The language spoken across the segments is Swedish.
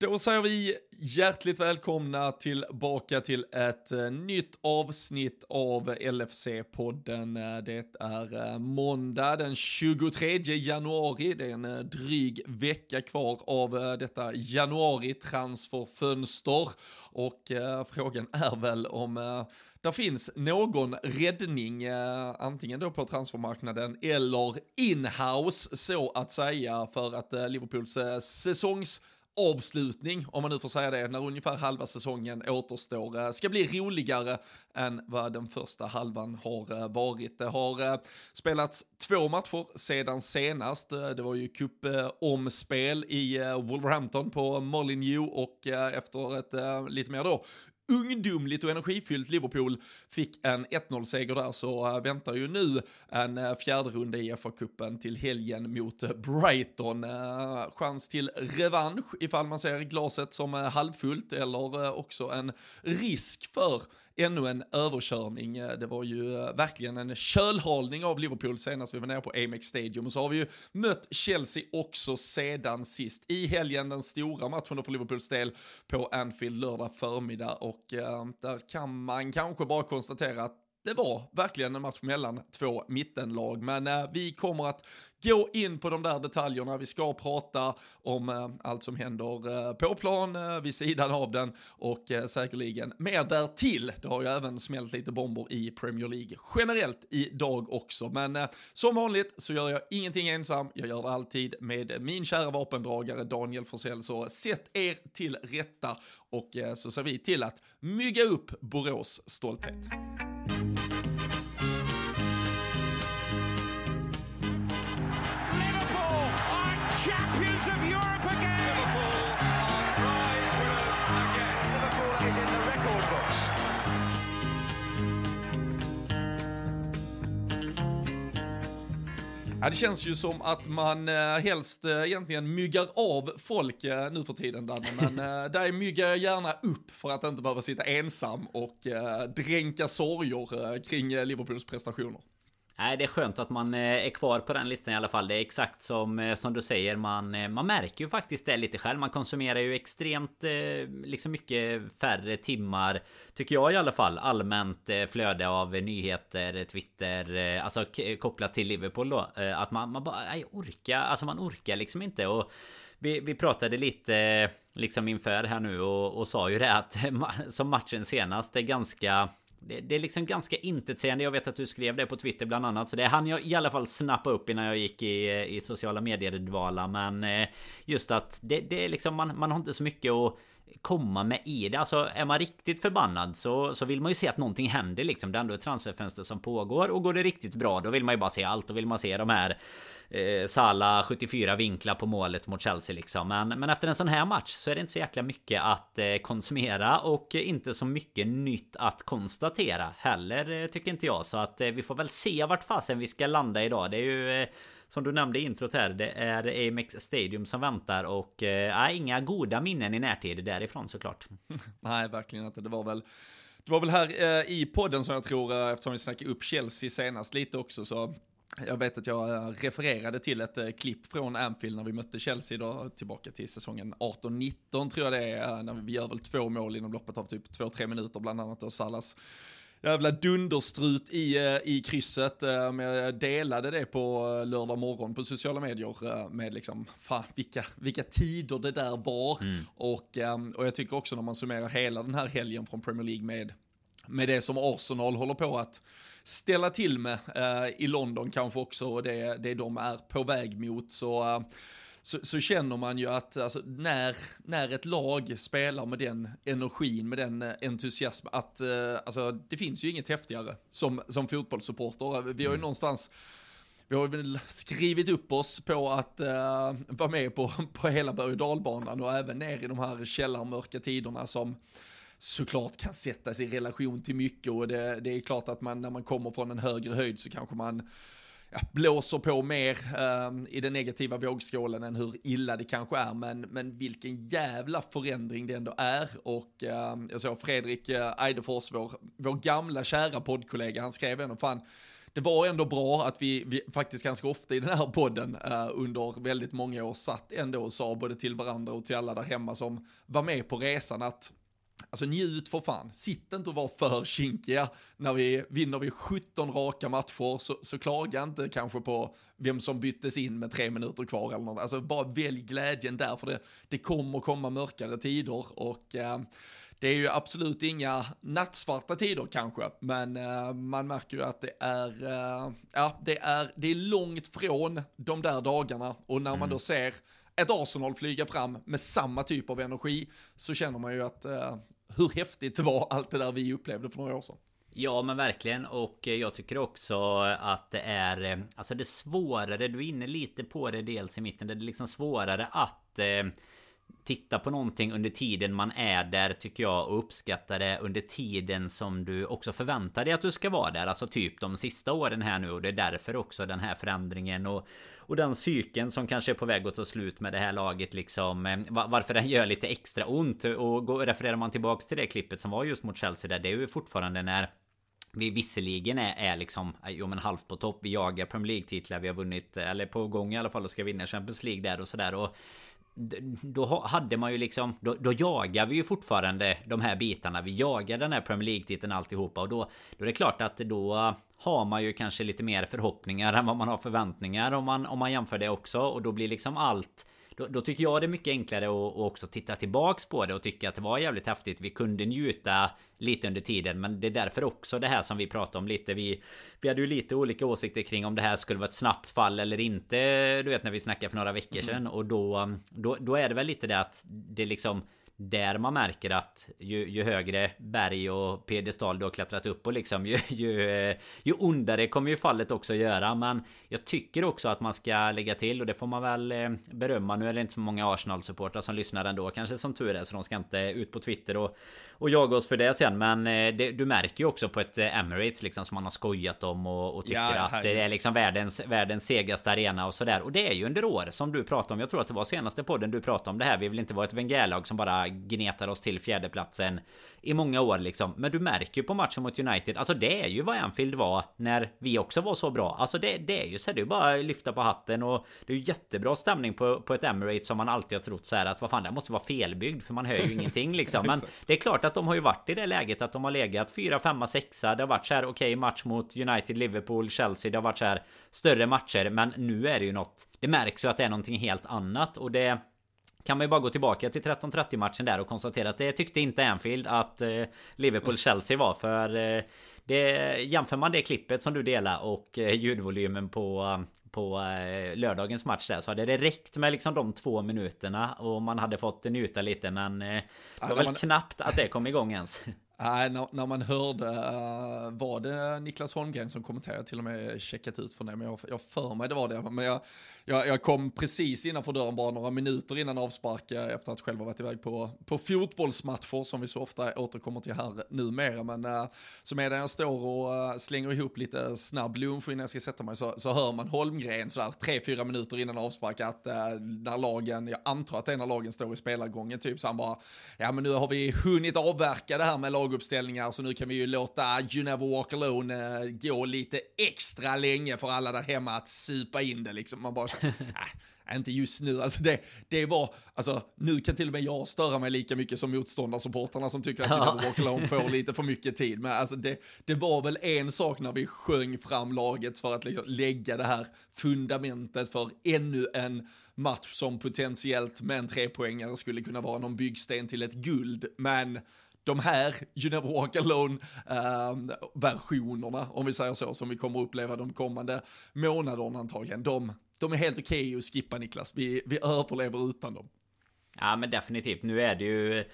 Då säger vi hjärtligt välkomna tillbaka till ett eh, nytt avsnitt av LFC-podden. Eh, det är eh, måndag den 23 januari, det är en dryg vecka kvar av detta januari-transferfönster. Och frågan är väl om det finns någon räddning, antingen då på transfermarknaden eller inhouse så att säga, för att Liverpools säsongs avslutning, om man nu får säga det, när ungefär halva säsongen återstår, eh, ska bli roligare än vad den första halvan har eh, varit. Det har eh, spelats två matcher sedan senast. Det var ju cupomspel i Wolverhampton på Molineux och efter ett lite mer då ungdomligt och energifyllt Liverpool fick en 1-0-seger där så eh, väntar ju nu en eh, fjärde runda i FA-cupen till helgen mot eh, Brighton. Chans till revansch ifall man ser glaset som halvfullt eller också en risk för ännu en överkörning. Eh, det var ju eh, verkligen en kölhalning av Liverpool senast vi var nere på Amex Stadium och så har vi ju mött Chelsea också sedan sist. I helgen den stora matchen för Liverpools del på Anfield lördag förmiddag och eh, där kan man kanske bara konstatera att det var verkligen en match mellan två mittenlag, men eh, vi kommer att gå in på de där detaljerna. Vi ska prata om eh, allt som händer eh, på plan, eh, vid sidan av den och eh, säkerligen mer därtill. Det har ju även smält lite bomber i Premier League generellt idag också, men eh, som vanligt så gör jag ingenting ensam. Jag gör det alltid med min kära vapendragare Daniel Forsell, så sätt er till rätta och eh, så ser vi till att mygga upp Borås stolthet. Ja, det känns ju som att man eh, helst eh, egentligen myggar av folk eh, nu för tiden, Danne. Men eh, där myggar jag gärna upp för att inte behöva sitta ensam och eh, dränka sorger kring Liverpools prestationer. Nej, det är skönt att man eh, är kvar på den listan i alla fall. Det är exakt som, eh, som du säger. Man, eh, man märker ju faktiskt det lite själv. Man konsumerar ju extremt liksom mycket färre timmar. Tycker jag i alla fall. Allmänt flöde av nyheter, Twitter. Alltså kopplat till Liverpool då. Att man, man bara, nej, orkar. Alltså man orkar liksom inte. Och vi, vi pratade lite liksom inför här nu och, och sa ju det att som matchen senast är ganska det, det, är liksom ganska intetsägande. Jag vet att du skrev det på Twitter bland annat. Så det hann jag i alla fall snappa upp innan jag gick i, i sociala medier-dvala. Men eh, just att det, det är liksom man, man har inte så mycket att komma med i det. Alltså är man riktigt förbannad så, så vill man ju se att någonting händer liksom. Det är ändå ett transferfönster som pågår. Och går det riktigt bra då vill man ju bara se allt. Då vill man se de här eh, Sala 74 vinklar på målet mot Chelsea liksom. Men, men efter en sån här match så är det inte så jäkla mycket att eh, konsumera och inte så mycket nytt att konstatera heller eh, tycker inte jag. Så att eh, vi får väl se vart fasen vi ska landa idag. Det är ju eh, som du nämnde i introt här, det är Amex Stadium som väntar och eh, inga goda minnen i närtid därifrån såklart. Nej, verkligen inte. Det var väl det var väl här eh, i podden som jag tror, eh, eftersom vi snackade upp Chelsea senast lite också, så jag vet att jag eh, refererade till ett eh, klipp från Anfield när vi mötte Chelsea då, tillbaka till säsongen 18-19 tror jag det är, när vi gör väl två mål inom loppet av typ 2-3 minuter, bland annat då Salas jävla dunderstrut i, eh, i krysset. Eh, men jag delade det på eh, lördag morgon på sociala medier med liksom, fan vilka, vilka tider det där var. Mm. Och, och jag tycker också när man summerar hela den här helgen från Premier League med, med det som Arsenal håller på att ställa till med i London kanske också och det, det de är på väg mot. Så så, så, känner man ju att alltså, när, när ett lag spelar med den energin, med den eh, entusiasmen, att alltså, det finns ju inget häftigare som, som fotbollssupporter. Vi har ju mm. någonstans vi har väl skrivit upp oss på att uh, vara med på, på hela berg och dalbanan och även ner i de här källarmörka tiderna som såklart kan sättas i relation till mycket och det, det är klart att man när man kommer från en högre höjd så kanske man ja, blåser på mer eh, i den negativa vågskålen än hur illa det kanske är. Men, men vilken jävla förändring det ändå är. Och eh, jag såg Fredrik eh, Eidefors, vår, vår gamla kära poddkollega, han skrev ändå fan det var ändå bra att vi, vi faktiskt ganska ofta i den här podden eh, under väldigt många år satt ändå och sa både till varandra och till alla där hemma som var med på resan att Alltså njut för fan, sitt inte och var för kinkiga. När vi vinner vi 17 raka matcher så, så klaga inte kanske på vem som byttes in med tre minuter kvar eller något. Alltså bara välj glädjen där för det, det kommer komma mörkare tider och eh, det är ju absolut inga nattsvarta tider kanske, men uh, man märker ju att det är, uh, ja, det är, det är långt från de där dagarna och när mm. man då ser ett Arsenal flyga fram med samma typ av energi så känner man ju att eh, hur häftigt det var allt det där vi upplevde för några år sedan. Ja men verkligen och eh, jag tycker också att det är eh, Alltså det svårare, du är inne lite på det dels i mitten Det är liksom svårare att eh, titta på någonting under tiden man är där tycker jag och uppskatta det under tiden som du också förväntar dig att du ska vara där. Alltså typ de sista åren här nu och det är därför också den här förändringen och, och den cykeln som kanske är på väg att ta slut med det här laget liksom. Eh, varför den gör lite extra ont och går, refererar man tillbaks till det klippet som var just mot Chelsea där det är ju fortfarande när vi visserligen är, är liksom eh, jo men halvt på topp. Vi jagar Premier League-titlar. Vi har vunnit eh, eller på gång i alla fall och ska vinna Champions League där och sådär. Och då hade man ju liksom då, då jagar vi ju fortfarande de här bitarna. Vi jagar den här Premier League-titeln alltihopa Och då, då är det klart att då har man ju kanske lite mer förhoppningar än vad man har förväntningar om man, om man jämför det också Och då blir liksom allt då, då, tycker jag det är mycket enklare att, också titta tillbaks på det och tycka att det var jävligt häftigt. Vi kunde njuta lite under tiden. Men det är därför också det här som vi pratade om lite. Vi, vi hade ju lite olika åsikter kring om det här skulle vara ett snabbt fall eller inte. Du vet när vi snackade för några veckor sedan. Mm. Och då, då, då är det väl lite det att det liksom där man märker att ju, ju högre berg och piedestal du har klättrat upp och liksom ju, ju, eh, ju ondare kommer ju fallet också göra. Men jag tycker också att man ska lägga till och det får man väl eh, berömma. Nu är det inte så många Arsenal-supportrar som lyssnar ändå. Kanske som tur är så de ska inte ut på Twitter och, och jaga oss för det sen. Men eh, det, du märker ju också på ett eh, Emirates liksom som man har skojat om och, och tycker ja, att det är liksom världens, världens segaste arena och sådär. Och det är ju under år som du pratade om. Jag tror att det var senaste podden du pratade om det här. Vi vill inte vara ett Wenger-lag som bara gnetar oss till fjärdeplatsen i många år liksom. Men du märker ju på matchen mot United, alltså det är ju vad Anfield var när vi också var så bra. Alltså det, det är ju så, det är bara att lyfta på hatten och det är ju jättebra stämning på, på ett Emirates som man alltid har trott så här att vad fan, det måste vara felbyggd för man hör ju ingenting liksom. Men det är klart att de har ju varit i det läget att de har legat 4, 5, 6. Det har varit så här okej okay, match mot United, Liverpool, Chelsea. Det har varit så här större matcher, men nu är det ju något. Det märks ju att det är någonting helt annat och det kan man ju bara gå tillbaka till 13-30 matchen där och konstatera att det tyckte inte Anfield att eh, Liverpool-Chelsea var för eh, det, jämför man det klippet som du delar och eh, ljudvolymen på på lördagens match där så hade det räckt med liksom de två minuterna och man hade fått njuta lite men det var väl knappt att det kom igång ens. Nej, när, när, man hörde, eh, var det Niklas Holmgren som kommenterade, Jag till och med checkat ut från det, men jag, jag för mig det var det. Men jag, jag, jag kom precis innanför dörren, bara några minuter innan avspark, eh, efter att själv ha varit iväg på, på fotbollsmatcher, som vi så ofta återkommer till här numera. Men eh, så medan jag står och slänger ihop lite snabb lunch innan jag ska sätta mig, så, så hör man Holmgren sådär tre, fyra minuter innan avspark, att när lagen, jag antar att det är när lagen står i spelargången, typ, så han bara, ja men nu har vi hunnit avverka det här med laguppställningar, så nu kan vi ju låta You Never Walk Alone gå lite extra länge för alla där hemma att supa in det liksom. Man bara äh, inte just nu, alltså det, det var, alltså nu kan till och med jag störa mig lika mycket som motståndarsupportrarna som tycker att ja. Walk Alone får lite för mycket tid. Men alltså det, det var väl en sak när vi sjöng fram laget för att liksom lägga det här fundamentet för ännu en match som potentiellt med en trepoängare skulle kunna vara någon byggsten till ett guld. Men de här You Never Walk Alone-versionerna, ehm, uh, om vi säger så, som vi kommer uppleva de kommande månaderna antagligen, de, de är helt okej okay att skippa Niklas. Vi, vi överlever utan dem. Ja men definitivt. Nu är det ju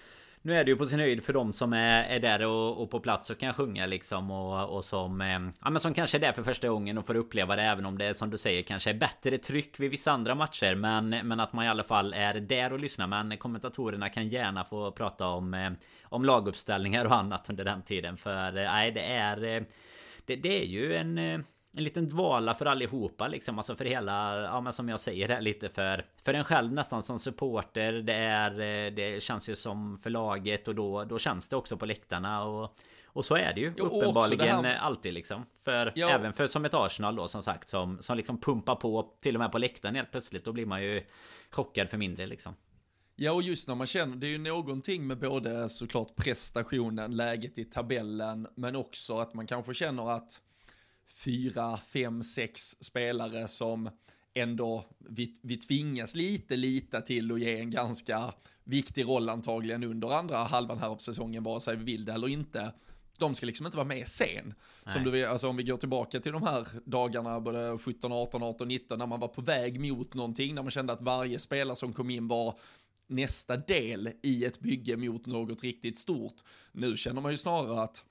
nu är det ju på sin höjd för de som är, är där och, och, på plats och kan sjunga liksom och, och som eh, Ja men som kanske är där för första gången och får uppleva det även om det är som du säger kanske är bättre tryck vid vissa andra matcher. Men, men att man i alla fall är där och lyssnar. Men kommentatorerna kan gärna få prata om eh, Om laguppställningar och annat under den tiden. För eh, nej det är eh, det, det är ju en eh, en liten dvala för allihopa liksom. Alltså för hela, ja men som jag säger det lite för För en själv nästan som supporter Det är Det känns ju som för laget och då, då känns det också på läktarna och och så är det ju jo, uppenbarligen här... alltid liksom. För ja. även för som ett Arsenal då som sagt som, som liksom pumpar på till och med på läktaren helt plötsligt. Då blir man ju chockad för mindre liksom. Ja, och just när man känner, det är ju någonting med både såklart prestationen, läget i tabellen, men också att man kanske känner att fyra, fem, sex spelare som ändå vi, vi tvingas lite lita till och ge en ganska viktig roll antagligen under andra halvan här av säsongen, vare sig vi vill det eller inte de ska liksom inte vara med sen. Som du, alltså om vi går tillbaka till de här dagarna, både 17, 18, 18, 19, när man var på väg mot någonting, när man kände att varje spelare som kom in var nästa del i ett bygge mot något riktigt stort. Nu känner man ju snarare att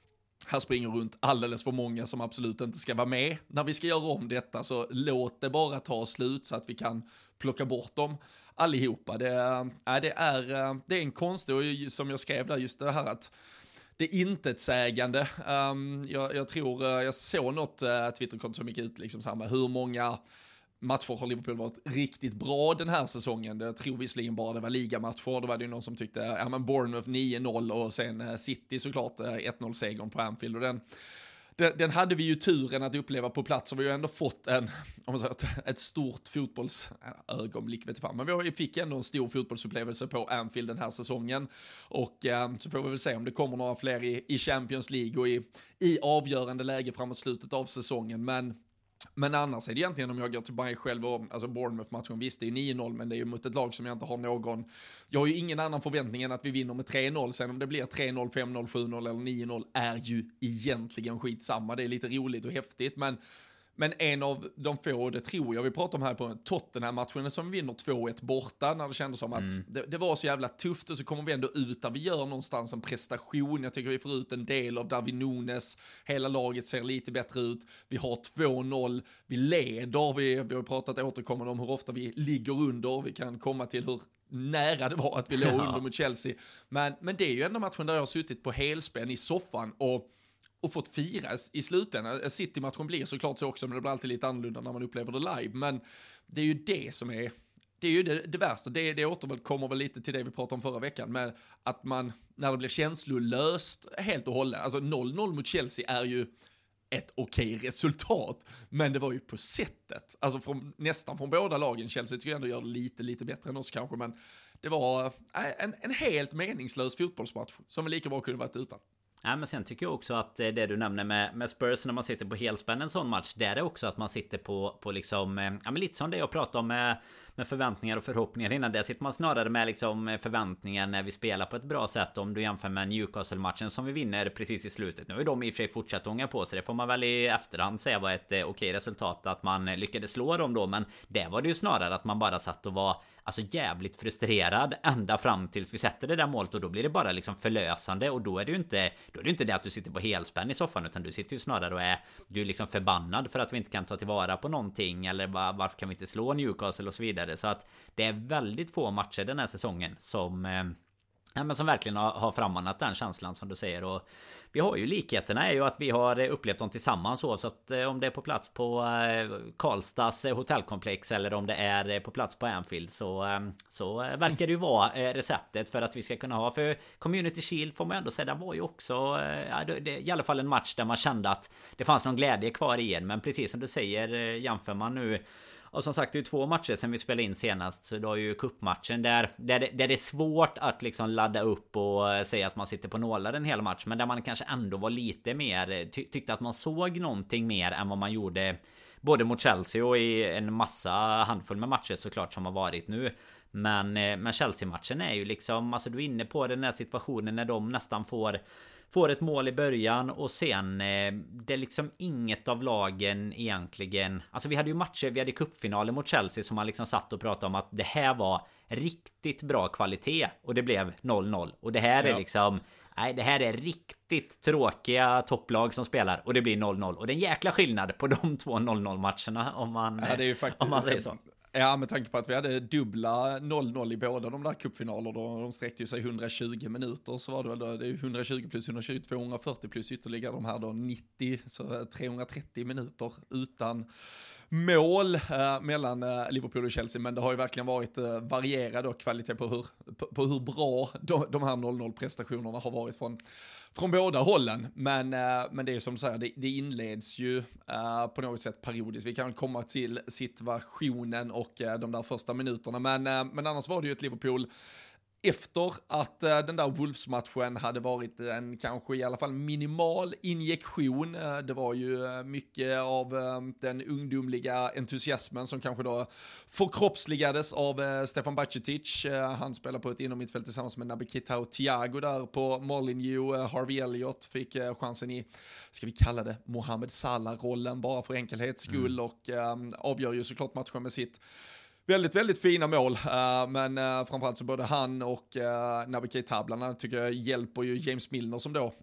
här springer runt alldeles för många som absolut inte ska vara med när vi ska göra om detta, så låt det bara ta slut så att vi kan plocka bort dem allihopa. Det, äh, det, är, äh, det är en konst, och som jag skrev där, just det här att det är intetsägande. Um, jag, jag tror, äh, jag såg något uh, Twitterkonto som gick ut, liksom så här med hur många matcher har Liverpool varit riktigt bra den här säsongen. Jag tror visserligen bara det var ligamatcher, då var det ju någon som tyckte, ja men Bournemouth 9-0 och sen eh, City såklart eh, 1-0-segern på Anfield och den den, den, hade vi ju turen att uppleva på plats och vi har ändå fått en, om man säger, ett, stort fotbollsögonblick, vet fan, men vi fick ändå en stor fotbollsupplevelse på Anfield den här säsongen. Och eh, så får vi väl se om det kommer några fler i, i Champions League och i, i avgörande läge framåt slutet av säsongen. Men men annars är det egentligen om jag går till mig själv och, alltså Bournemouth-matchen, visst det är 9-0 men det är ju mot ett lag som jag inte har någon, jag har ju ingen annan förväntning än att vi vinner med 3-0, sen om det blir 3-0, 5-0, 7-0 eller 9-0 är ju egentligen skitsamma, det är lite roligt och häftigt men men en av de få, det tror jag vi pratar om här på Tottenham-matchen som vinner 2-1 borta när det kändes som att mm. det, det, var så jävla tufft och så kommer vi ändå ut där vi gör någonstans en prestation. Jag tycker vi får ut en del av Darwin Nunes, hela laget ser lite bättre ut. Vi har 2-0, vi leder, vi, vi har pratat återkommande om hur ofta vi ligger under, vi kan komma till hur nära det var att vi låg under mot Chelsea. Men, men det är ju enda matchen där jag har suttit på helspänn i soffan och och fått firas i slutändan. Eh, City-matchen blir såklart så också, men det blir alltid lite annorlunda när man upplever det live. Men det är ju det som är, det är ju det, det värsta. Det, det återkommer väl lite till det vi pratade om förra veckan, men att man, när det blir känslolöst helt och hållet, alltså 0-0 mot Chelsea är ju ett okej resultat, men det var ju på sättet. Alltså från, nästan från båda lagen, Chelsea tycker jag ändå gör det lite, lite bättre än oss kanske, men det var eh, en, en helt meningslös fotbollsmatch som vi lika bra kunde varit utan. Nej men sen tycker jag också att eh, det du nämner med, med Spurs när man sitter på helspänn en sån match. Där är också att man sitter på, på liksom, eh, ja men lite som det jag pratade om med, med förväntningar och förhoppningar innan. Där sitter man snarare med liksom förväntningar när vi spelar på ett bra sätt. Om du jämför med Newcastle-matchen som vi vinner precis i slutet. Nu har de i och för sig fortsatt ånga på sig. Det får man väl i efterhand säga var ett eh, okej resultat att man eh, lyckades slå dem då. Men det var det ju snarare att man bara satt och var alltså jävligt frustrerad ända fram tills vi sätter det där målet och då blir det bara liksom förlösande och då är det ju inte då är det inte det att du sitter på helspänn i soffan utan du sitter ju snarare och är du är liksom förbannad för att vi inte kan ta tillvara på någonting eller varför kan vi inte slå Newcastle och så vidare så att det är väldigt få matcher den här säsongen som eh, Ja, men som verkligen har, har frammanat den känslan som du säger. Och Vi har ju likheterna är ju att vi har eh, upplevt dem tillsammans oavsett eh, om det är på plats på Karlstads hotellkomplex eller om det är på plats på Anfield så Så verkar det ju vara receptet för att vi ska kunna ha. För Community Shield får man ändå säga den var ju också ja, det, I alla fall en match där man kände att Det fanns någon glädje kvar i en. Men precis som du säger jämför man nu och som sagt det är ju två matcher sen vi spelade in senast Så du har ju kuppmatchen där, där, det, där det är svårt att liksom ladda upp och säga att man sitter på nålar en hel match Men där man kanske ändå var lite mer ty Tyckte att man såg någonting mer än vad man gjorde Både mot Chelsea och i en massa handfull med matcher såklart som har varit nu men, eh, men Chelsea-matchen är ju liksom Alltså du är inne på den här situationen när de nästan får Får ett mål i början och sen eh, Det är liksom inget av lagen egentligen Alltså vi hade ju matcher, vi hade cupfinaler mot Chelsea som man liksom satt och pratade om att det här var Riktigt bra kvalitet och det blev 0-0 och det här ja. är liksom Nej, det här är riktigt tråkiga topplag som spelar och det blir 0-0 och det är en jäkla skillnad på de två 0-0 matcherna om man, ja, om man säger så. Ja, med tanke på att vi hade dubbla 0-0 i båda de där cupfinalerna, de sträckte ju sig 120 minuter, så var det väl då, det är 120 plus 120, 240 plus ytterligare de här då 90, så 330 minuter utan mål eh, mellan eh, Liverpool och Chelsea, men det har ju verkligen varit eh, varierad och kvalitet på hur, på, på hur bra de, de här 0-0 prestationerna har varit från, från båda hållen. Men, eh, men det är som du säger, det, det inleds ju eh, på något sätt periodiskt. Vi kan komma till situationen och eh, de där första minuterna, men, eh, men annars var det ju ett Liverpool efter att uh, den där Wolves-matchen hade varit en kanske i alla fall minimal injektion. Uh, det var ju uh, mycket av den ungdomliga entusiasmen som kanske då förkroppsligades av Stefan Bacicic. han spelar på ett innermittfält tillsammans med Naby Keita och Thiago där på Molineux. Harvey Elliott fick chansen i, ska vi kalla det, Mohamed Salah-rollen bara för enkelhets skull mm. och avgör ju såklart matchen med sitt väldigt, väldigt fina mål. Eh, men eh, framförallt så både han och eh, Naby Keita bland annat tycker jag hjälper ju James Milner som då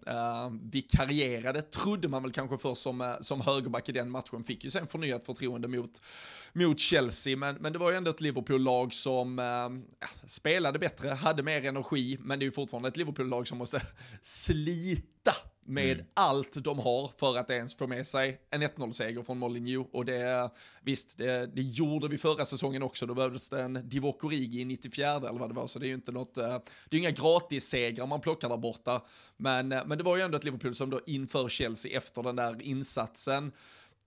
vikarierade, trodde man väl kanske först som, som högerback i den matchen, fick ju sen förnyat förtroende mot, mot Chelsea. Men, men det var ju ändå ett Liverpool-lag som uh, spelade bättre, hade mer energi, men det är ju fortfarande ett Liverpool-lag som måste slita med mm. allt de har för att ens få med sig en 1-0-seger från Molineux. Och det, visst, det, det, gjorde vi förra säsongen också. Då behövdes det en Divock Origi i 94 eller vad det var, så det är ju inte något, eh, det är inga gratissegrar man plockar där borta. Men, eh, men det var ju ändå ett Liverpool som då inför Chelsea efter den där insatsen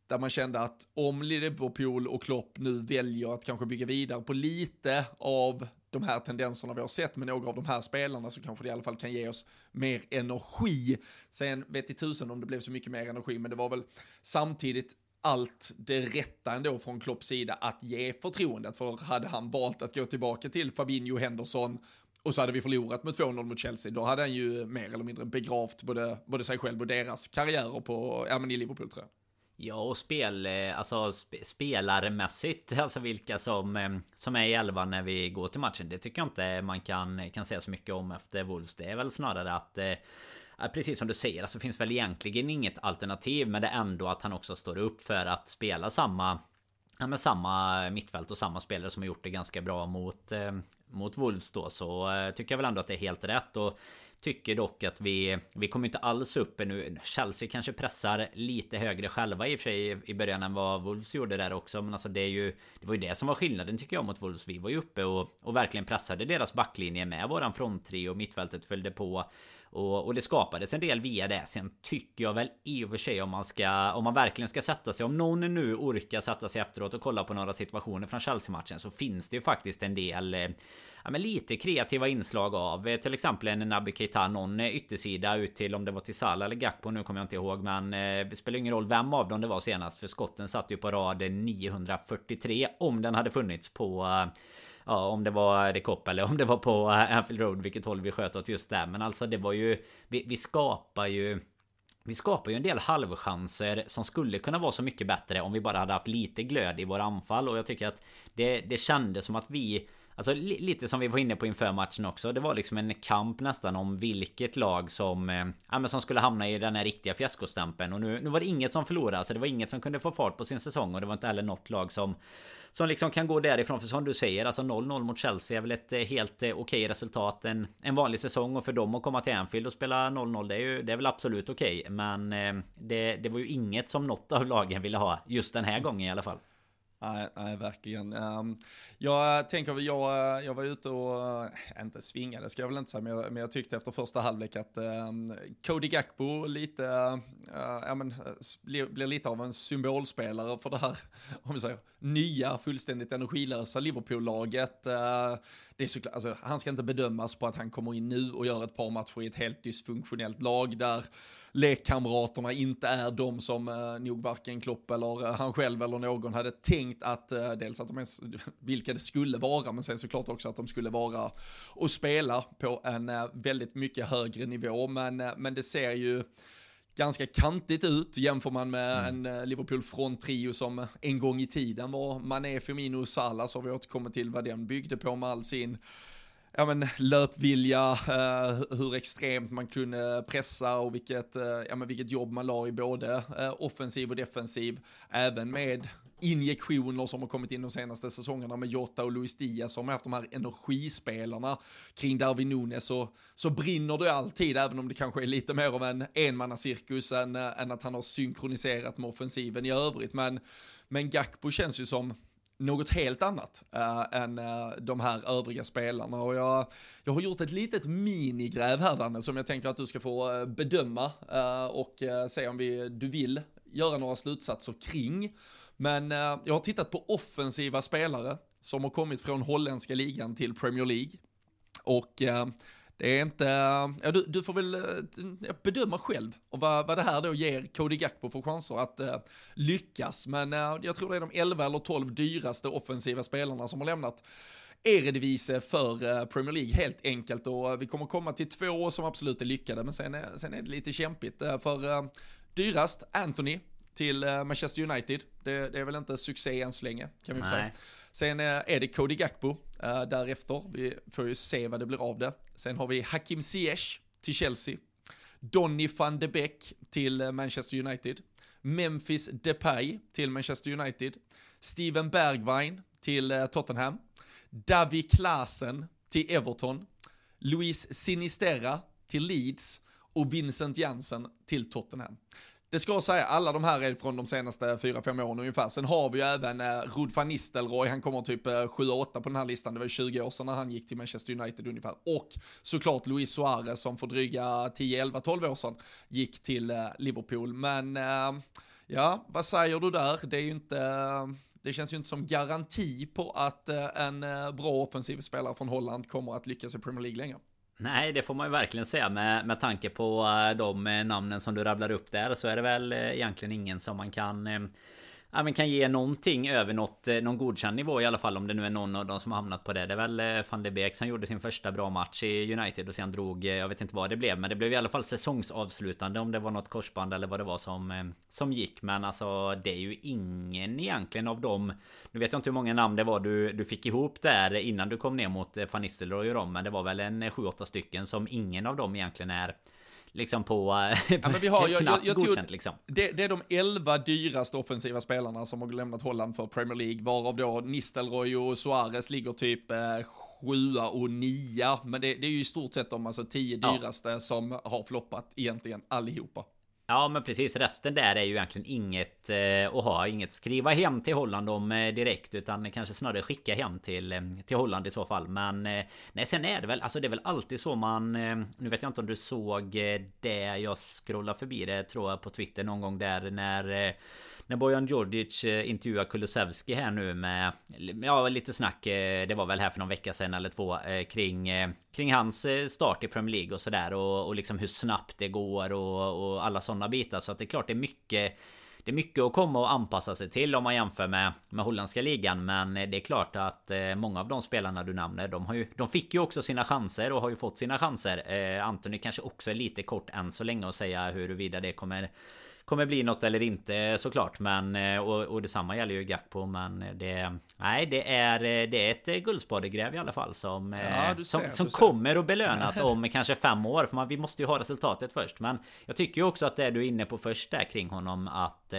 där man kände att om Liverpool och Klopp nu väljer att kanske bygga vidare på lite av de här tendenserna vi har sett med några av de här spelarna så kanske det i alla fall kan ge oss mer energi. Sen vet i tusen om det blev så mycket mer energi, men det var väl samtidigt allt det rätta ändå från Klopps sida att ge förtroendet, för hade han valt att gå tillbaka till Fabinho Henderson och så hade vi förlorat med 2-0 mot Chelsea, då hade han ju mer eller mindre begravt både, både sig själv och deras karriärer på, ja men i Liverpool tror jag. Ja och spel, eh, alltså sp spelarmässigt, alltså vilka som, eh, som är i elvan när vi går till matchen. Det tycker jag inte man kan, kan säga så mycket om efter Wolves. Det är väl snarare eh, att Precis som du säger, alltså finns väl egentligen inget alternativ Men det är ändå att han också står upp för att spela samma Ja men samma mittfält och samma spelare som har gjort det ganska bra mot Mot Wolves då så tycker jag väl ändå att det är helt rätt och Tycker dock att vi Vi kommer inte alls upp nu Chelsea kanske pressar lite högre själva i och för sig i början än vad Wolves gjorde där också Men alltså det är ju Det var ju det som var skillnaden tycker jag mot Wolves. Vi var ju uppe och, och verkligen pressade deras backlinje med våran fronttrio. Mittfältet följde på och, och det skapades en del via det. Sen tycker jag väl i och för sig om man ska Om man verkligen ska sätta sig Om någon nu orkar sätta sig efteråt och kolla på några situationer från Chelsea-matchen Så finns det ju faktiskt en del eh, Ja men lite kreativa inslag av eh, Till exempel en Naby Keita Någon yttersida ut till om det var till Salah eller Gakpo Nu kommer jag inte ihåg men eh, Det spelar ingen roll vem av dem det var senast För skotten satt ju på rad 943 Om den hade funnits på eh, ja, om det var The Cop eller om det var på eh, Anfield Road, vilket håll vi sköt åt just där. Men alltså det var ju, vi, vi skapar ju vi skapar ju en del halvchanser som skulle kunna vara så mycket bättre om vi bara hade haft lite glöd i våra anfall och jag tycker att det, det kändes som att vi Alltså lite som vi var inne på inför matchen också. Det var liksom en kamp nästan om vilket lag som... Eh, ja men som skulle hamna i den här riktiga fiaskostämpeln. Och nu, nu var det inget som förlorade. Alltså det var inget som kunde få fart på sin säsong. Och det var inte heller något lag som... Som liksom kan gå därifrån. För som du säger, alltså 0-0 mot Chelsea är väl ett eh, helt eh, okej resultat. En, en vanlig säsong. Och för dem att komma till Anfield och spela 0-0 det är ju... Det är väl absolut okej. Men eh, det, det var ju inget som något av lagen ville ha. Just den här gången i alla fall. Nej, nej, verkligen. Um, jag tänker, jag, eh, jag var ute och, eh, inte svingade ska jag väl inte säga, men jag, men jag tyckte efter första halvlek att um, Cody Gakbo lite, uh, ja men, blir, blir lite av en symbolspelare för det här, om vi säger, nya, fullständigt energilösa Liverpool-laget. Uh, det är såklart, alltså, han ska inte bedömas på att han kommer in nu och gör ett par matcher i ett helt dysfunktionellt lag där lekkamraterna inte är de som eh, nog varken Klopp eller eh, han själv eller någon hade tänkt att eh, dels att de är, vilka det skulle vara, men sen såklart också att de skulle vara och spela på en eh, väldigt mycket högre nivå. Men, eh, men det ser ju ganska kantigt ut jämför man med mm. en Liverpool från trio som en gång i tiden var Mané, Firmino och Salah så har vi återkommit till vad den byggde på med all sin ja, men, löpvilja, eh, hur extremt man kunde pressa och vilket, eh, ja, men, vilket jobb man la i både eh, offensiv och defensiv, även med injektioner som har kommit in de senaste säsongerna med Jota och Luis Diaz som har haft de här energispelarna kring Darwin Nunes så, så brinner det alltid, även om det kanske är lite mer av en enmannacirkus än, eh, än att han har synkroniserat med offensiven i övrigt. Men, men Gakpo känns ju som något helt annat äh, än äh, de här övriga spelarna. Och jag, jag har gjort ett litet minigräv här Danne som jag tänker att du ska få äh, bedöma och se om vi, du vill göra några slutsatser kring. Men jag har tittat på offensiva spelare som har kommit från holländska ligan till Premier League. Och det är inte, ja, du, du får väl eh, bedöma själv vad, vad det här då ger Cody Gakpo för chanser att uh, lyckas. Men uh, jag tror det är de 11 eller 12 dyraste offensiva spelarna som har lämnat Eredivisie för Premier League helt enkelt och vi kommer komma till två som absolut är lyckade men sen är, sen är det lite kämpigt för dyrast Anthony till Manchester United. Det, det, är väl inte succé än så länge kan vi Nej. säga. Sen eh, är det Cody Gakpo uh, därefter. Vi får ju se vad det blir av det. Sen har vi Hakim Ziyech till Chelsea. Donny van de Beek till eh, Manchester United. Memphis Depay till Manchester United. Steven Bergwijn till Tottenham. Davi Klasen till Everton. Luis Sinisterra till Leeds och Vincent Jansen till Tottenham det ska jag säga, alla de här är från de senaste 4-5 åren ungefär. Sen har vi ju även eh, Rud van Nistelrooy, han kommer typ eh, 7-8 på den här listan. Det var 20 år sedan när han gick till Manchester United ungefär. Och såklart Luis Suarez som för dryga 10, 11, 12 år sedan gick till eh, Liverpool. Men eh, ja, vad säger du där? Det är ju inte... Det känns ju inte som garanti på att eh, en eh, bra offensiv spelare från Holland kommer att lyckas i Premier League längre. Nej, det får man ju verkligen säga. Med, med tanke på eh, de eh, namnen som du rabblar upp där så är det väl eh, egentligen ingen som man kan ja, men kan ge någonting över något, eh, någon godkänd nivå i alla fall om det nu är någon av dem som har hamnat på det. Det är väl eh, van de Beek som gjorde sin första bra match i United och sen drog, eh, jag vet inte vad det blev, men det blev i alla fall säsongsavslutande om det var något korsband eller vad det var som, som gick. Men alltså det är ju ingen egentligen av dem. Nu vet jag inte hur många namn det var du, du fick ihop där innan du kom ner mot van Nistelrooy och dem, men det var väl en 7-8 stycken som ingen av dem egentligen är liksom på, ja, men vi har, jag, jag, jag godkänt liksom. Det, det, är de elva dyraste offensiva spelarna som har lämnat Holland för Premier League, varav då Nistelrooy och Suarez ligger typ eh, sjua och nia, men det, det, är ju i stort sett de alltså tio dyraste ja. som har floppat egentligen allihopa. Ja men precis. Resten där är ju egentligen inget eh, att ha Inget skriva hem till Holland om eh, direkt Utan kanske snarare skicka hem till, eh, till Holland i så fall. Men eh, Nej sen är det väl Alltså det är väl alltid så man eh, Nu vet jag inte om du såg eh, det Jag scrollade förbi det tror jag på Twitter någon gång där när eh, när Bojan Djordjic eh, intervjuar Kulusevski här nu med Ja lite snack eh, Det var väl här för någon vecka sedan eller två eh, Kring Kring hans start i Premier League och sådär och, och liksom hur snabbt det går och, och alla sådana bitar så att det är klart det är mycket det är mycket att komma och anpassa sig till om man jämför med, med holländska ligan. Men det är klart att många av de spelarna du nämner, de, har ju, de fick ju också sina chanser och har ju fått sina chanser. Eh, Anthony kanske också är lite kort än så länge att säga huruvida det kommer kommer bli något eller inte såklart. Men eh, och, och detsamma gäller ju Gakpo. Men det... Nej det är, det är ett guldspadegräv i alla fall. Som, ja, ser, som, som kommer att belönas om kanske fem år. För man, vi måste ju ha resultatet först. Men jag tycker ju också att det du är inne på först där kring honom. Att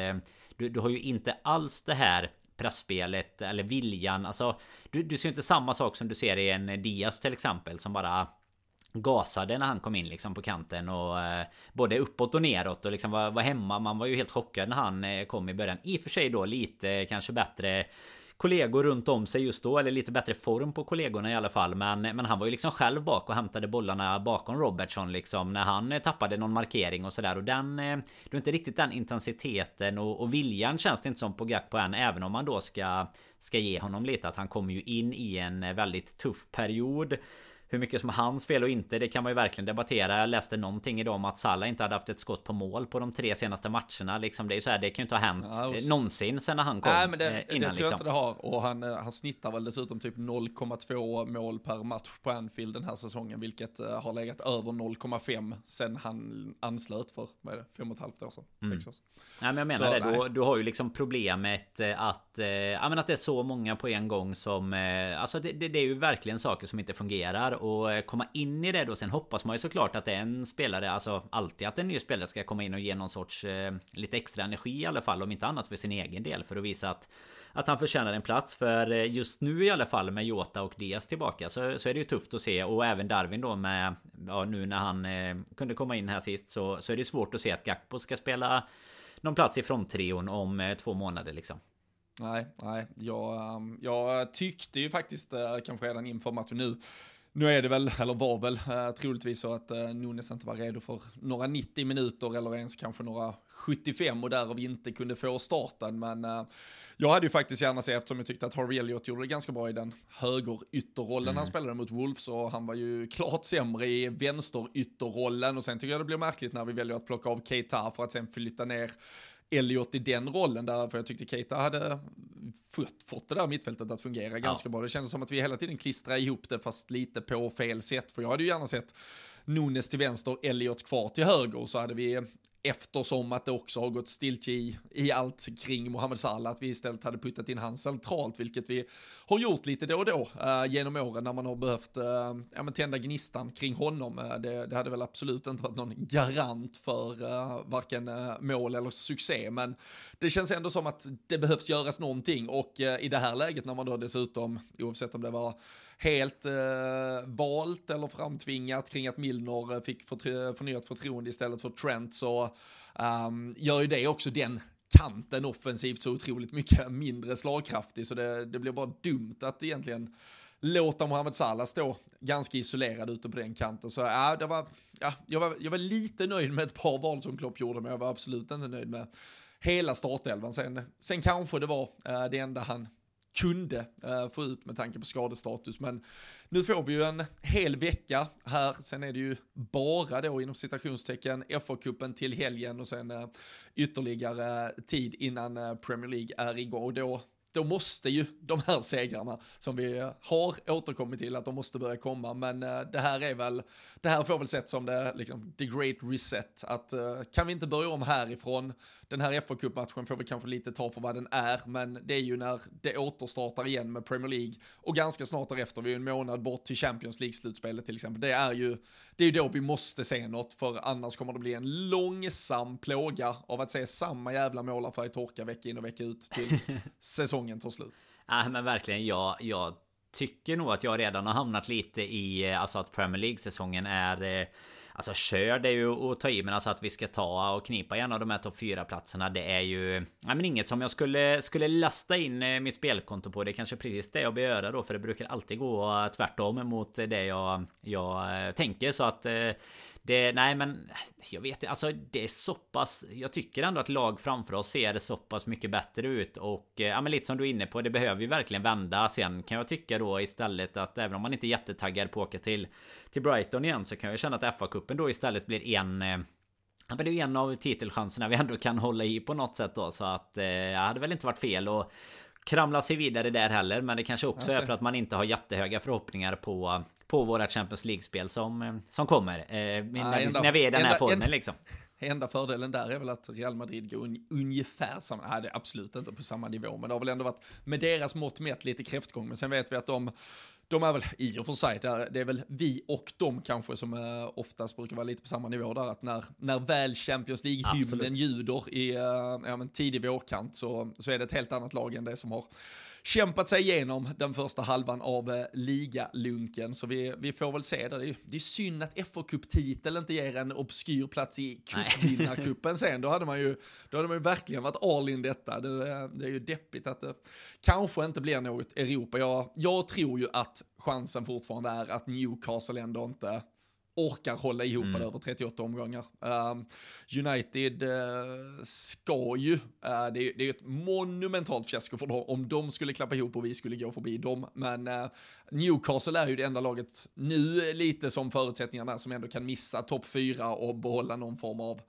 du, du har ju inte alls det här pressspelet eller viljan. Alltså, du, du ser inte samma sak som du ser i en Diaz till exempel som bara gasade när han kom in liksom på kanten och eh, både uppåt och neråt och liksom var, var hemma. Man var ju helt chockad när han eh, kom i början. I och för sig då lite eh, kanske bättre kollegor runt om sig just då. Eller lite bättre form på kollegorna i alla fall. Men, eh, men han var ju liksom själv bak och hämtade bollarna bakom Robertson liksom. När han eh, tappade någon markering och sådär. Och den... Eh, är inte riktigt den intensiteten och, och viljan känns det inte som på Gakpo än. Även om man då ska, ska ge honom lite. Att han kommer ju in i en eh, väldigt tuff period. Hur mycket som är hans fel och inte det kan man ju verkligen debattera. Jag läste någonting idag om att Salah inte hade haft ett skott på mål på de tre senaste matcherna. Liksom det är ju så här, det kan ju inte ha hänt ja, och... någonsin sen när han kom. Nej men det, innan, det tror jag liksom. inte det har. Och han, eh, han snittar väl dessutom typ 0,2 mål per match på Anfield den här säsongen. Vilket uh, har legat över 0,5 sen han anslöt för, vad är det, fem och ett halvt år sedan? Mm. Sex år sedan. Nej men jag menar så, det. Du, du, har ju liksom problemet eh, att, ja men att det är så många på en gång som, alltså det, det, det är ju verkligen saker som inte fungerar och eh, komma in i det då. Sen hoppas man ju såklart att en spelare, alltså alltid att en ny spelare ska komma in och ge någon sorts eh, lite extra energi i alla fall. Om inte annat för sin egen del för att visa att att han förtjänar en plats för eh, just nu i alla fall med Jota och Diaz tillbaka så, så är det ju tufft att se och även Darwin då med ja, nu när han eh, kunde komma in här sist så, så är det svårt att se att Gakpo ska spela någon plats i fronttrion om eh, två månader liksom. Nej, nej, jag, ehm, jag tyckte ju faktiskt eh, kanske redan inför matchen nu nu är det väl, eller var väl, uh, troligtvis så att uh, Nunes inte var redo för några 90 minuter eller ens kanske några 75 och därav inte kunde få starten. Men uh, jag hade ju faktiskt gärna sett, eftersom jag tyckte att Harvey Elliott gjorde det ganska bra i den högerytterrollen mm. han spelade mot Wolves och han var ju klart sämre i vänsterytterrollen och sen tycker jag det blir märkligt när vi väljer att plocka av Keita för att sen flytta ner Elliot i den rollen där, för jag tyckte Keita hade fått, fått det där mittfältet att fungera ganska ja. bra. Det kändes som att vi hela tiden klistrade ihop det fast lite på fel sätt, för jag hade ju gärna sett Nunes till vänster, Elliot kvar till höger, och så hade vi eftersom att det också har gått stiltje i, i allt kring Mohamed Salah, att vi istället hade puttat in han centralt, vilket vi har gjort lite då och då eh, genom åren när man har behövt eh, ja, men tända gnistan kring honom. Eh, det, det, hade väl absolut inte varit någon garant för eh, varken eh, mål eller succé, men det känns ändå som att det behövs göras någonting och eh, i det här läget när man då dessutom, oavsett om det var helt eh, valt eller framtvingat kring att Milner eh, fick förtry- förnyat förtroende istället för Trent så um, gör ju det också den kanten offensivt så otroligt mycket mindre slagkraftig så det, det blir bara dumt att egentligen låta Mohamed Salah stå ganska isolerad ute på den kanten. Så ja, det var, ja, jag, var, jag var lite nöjd med ett par val som Klopp gjorde, men jag var absolut inte nöjd med hela startelvan. Sen, sen kanske det var uh, det enda han kunde eh, få ut med tanke på skadestatus. Men nu får vi ju en hel vecka här, sen är det ju bara då inom citationstecken FA-cupen till helgen och sen eh, ytterligare tid innan eh, Premier League är igång. Och då då måste ju de här segrarna som vi har återkommit till att de måste börja komma. Men det här är väl, det här får väl sett som det, liksom, the great reset. Att kan vi inte börja om härifrån, den här fa Cup-matchen får vi kanske lite ta för vad den är, men det är ju när det återstartar igen med Premier League och ganska snart därefter, vi är en månad bort till Champions League-slutspelet till exempel. Det är ju, det är ju då vi måste se något, för annars kommer det bli en långsam plåga av att se samma jävla målarfärg torka vecka in och vecka ut tills säsongen tar slut. Nej, men verkligen, jag, jag tycker nog att jag redan har hamnat lite i, eh, alltså att Premier League-säsongen är eh, Alltså kör det är ju att ta i men alltså att vi ska ta och knipa en av de här topp 4 platserna Det är ju ja, men inget som jag skulle skulle lasta in eh, mitt spelkonto på. Det är kanske precis det jag bör göra då För det brukar alltid gå tvärtom mot det jag, jag eh, tänker. Så att eh, det, nej men jag vet inte, alltså det är så pass Jag tycker ändå att lag framför oss ser så pass mycket bättre ut och eh, ja men lite som du är inne på Det behöver ju verkligen vända Sen kan jag tycka då istället att även om man inte är jättetaggad på att åka till Till Brighton igen så kan jag känna att FA-cupen då istället blir en eh, Ja, men det är en av titelchanserna vi ändå kan hålla i på något sätt då. Så att eh, det hade väl inte varit fel att kramla sig vidare där heller Men det kanske också är för att man inte har jättehöga förhoppningar på På våra Champions League-spel som, som kommer. Eh, när, enda, när vi är i den här enda, formen enda, liksom. Enda fördelen där är väl att Real Madrid går un, ungefär samma, nej det är absolut inte på samma nivå, men det har väl ändå varit med deras mått mätt lite kräftgång, men sen vet vi att de de är väl i och för sig, det är väl vi och de kanske som eh, oftast brukar vara lite på samma nivå där, att när, när väl Champions League-hymnen ljuder i uh, ja, men tidig vårkant så, så är det ett helt annat lag än det som har kämpat sig igenom den första halvan av eh, ligalunken. Så vi, vi får väl se det. Är, det är synd att FA-cuptitel inte ger en obskyr plats i cupvinnarcupen sen. Då hade, man ju, då hade man ju verkligen varit all in detta. Det, det är ju deppigt att det kanske inte blir något Europa. Jag, jag tror ju att chansen fortfarande är att Newcastle ändå inte orkar hålla ihop mm. det över 38 omgångar. Uh, United uh, ska ju, uh, det, är, det är ett monumentalt fiasko för dem om de skulle klappa ihop och vi skulle gå förbi dem. Men uh, Newcastle är ju det enda laget nu lite som förutsättningarna som ändå kan missa topp 4 och behålla någon form av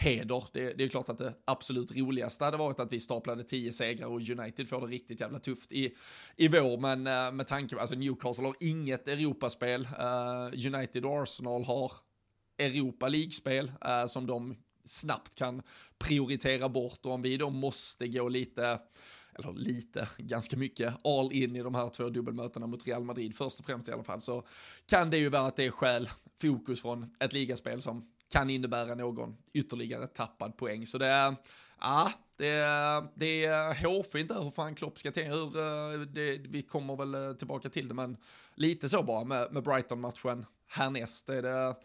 heder. Det, det är klart att det absolut roligaste hade varit att vi staplade tio segrar och United får det riktigt jävla tufft i, i vår, men uh, med tanke på, alltså Newcastle har inget Europaspel, uh, United och Arsenal har Europa League-spel uh, som de snabbt kan prioritera bort. Och om vi då måste gå lite eller lite, ganska mycket all in i de här två dubbelmötena mot Real Madrid, först och främst i alla fall, så kan det ju vara att det är skäl, fokus från ett ligaspel som kan innebära någon ytterligare tappad poäng. Så det är, ja, det det är hårfint hur fan Klopp ska tänka, hur, eh, det, vi kommer väl eh, tillbaka till det, men lite så bara med, med Brighton-matchen härnäst. Är det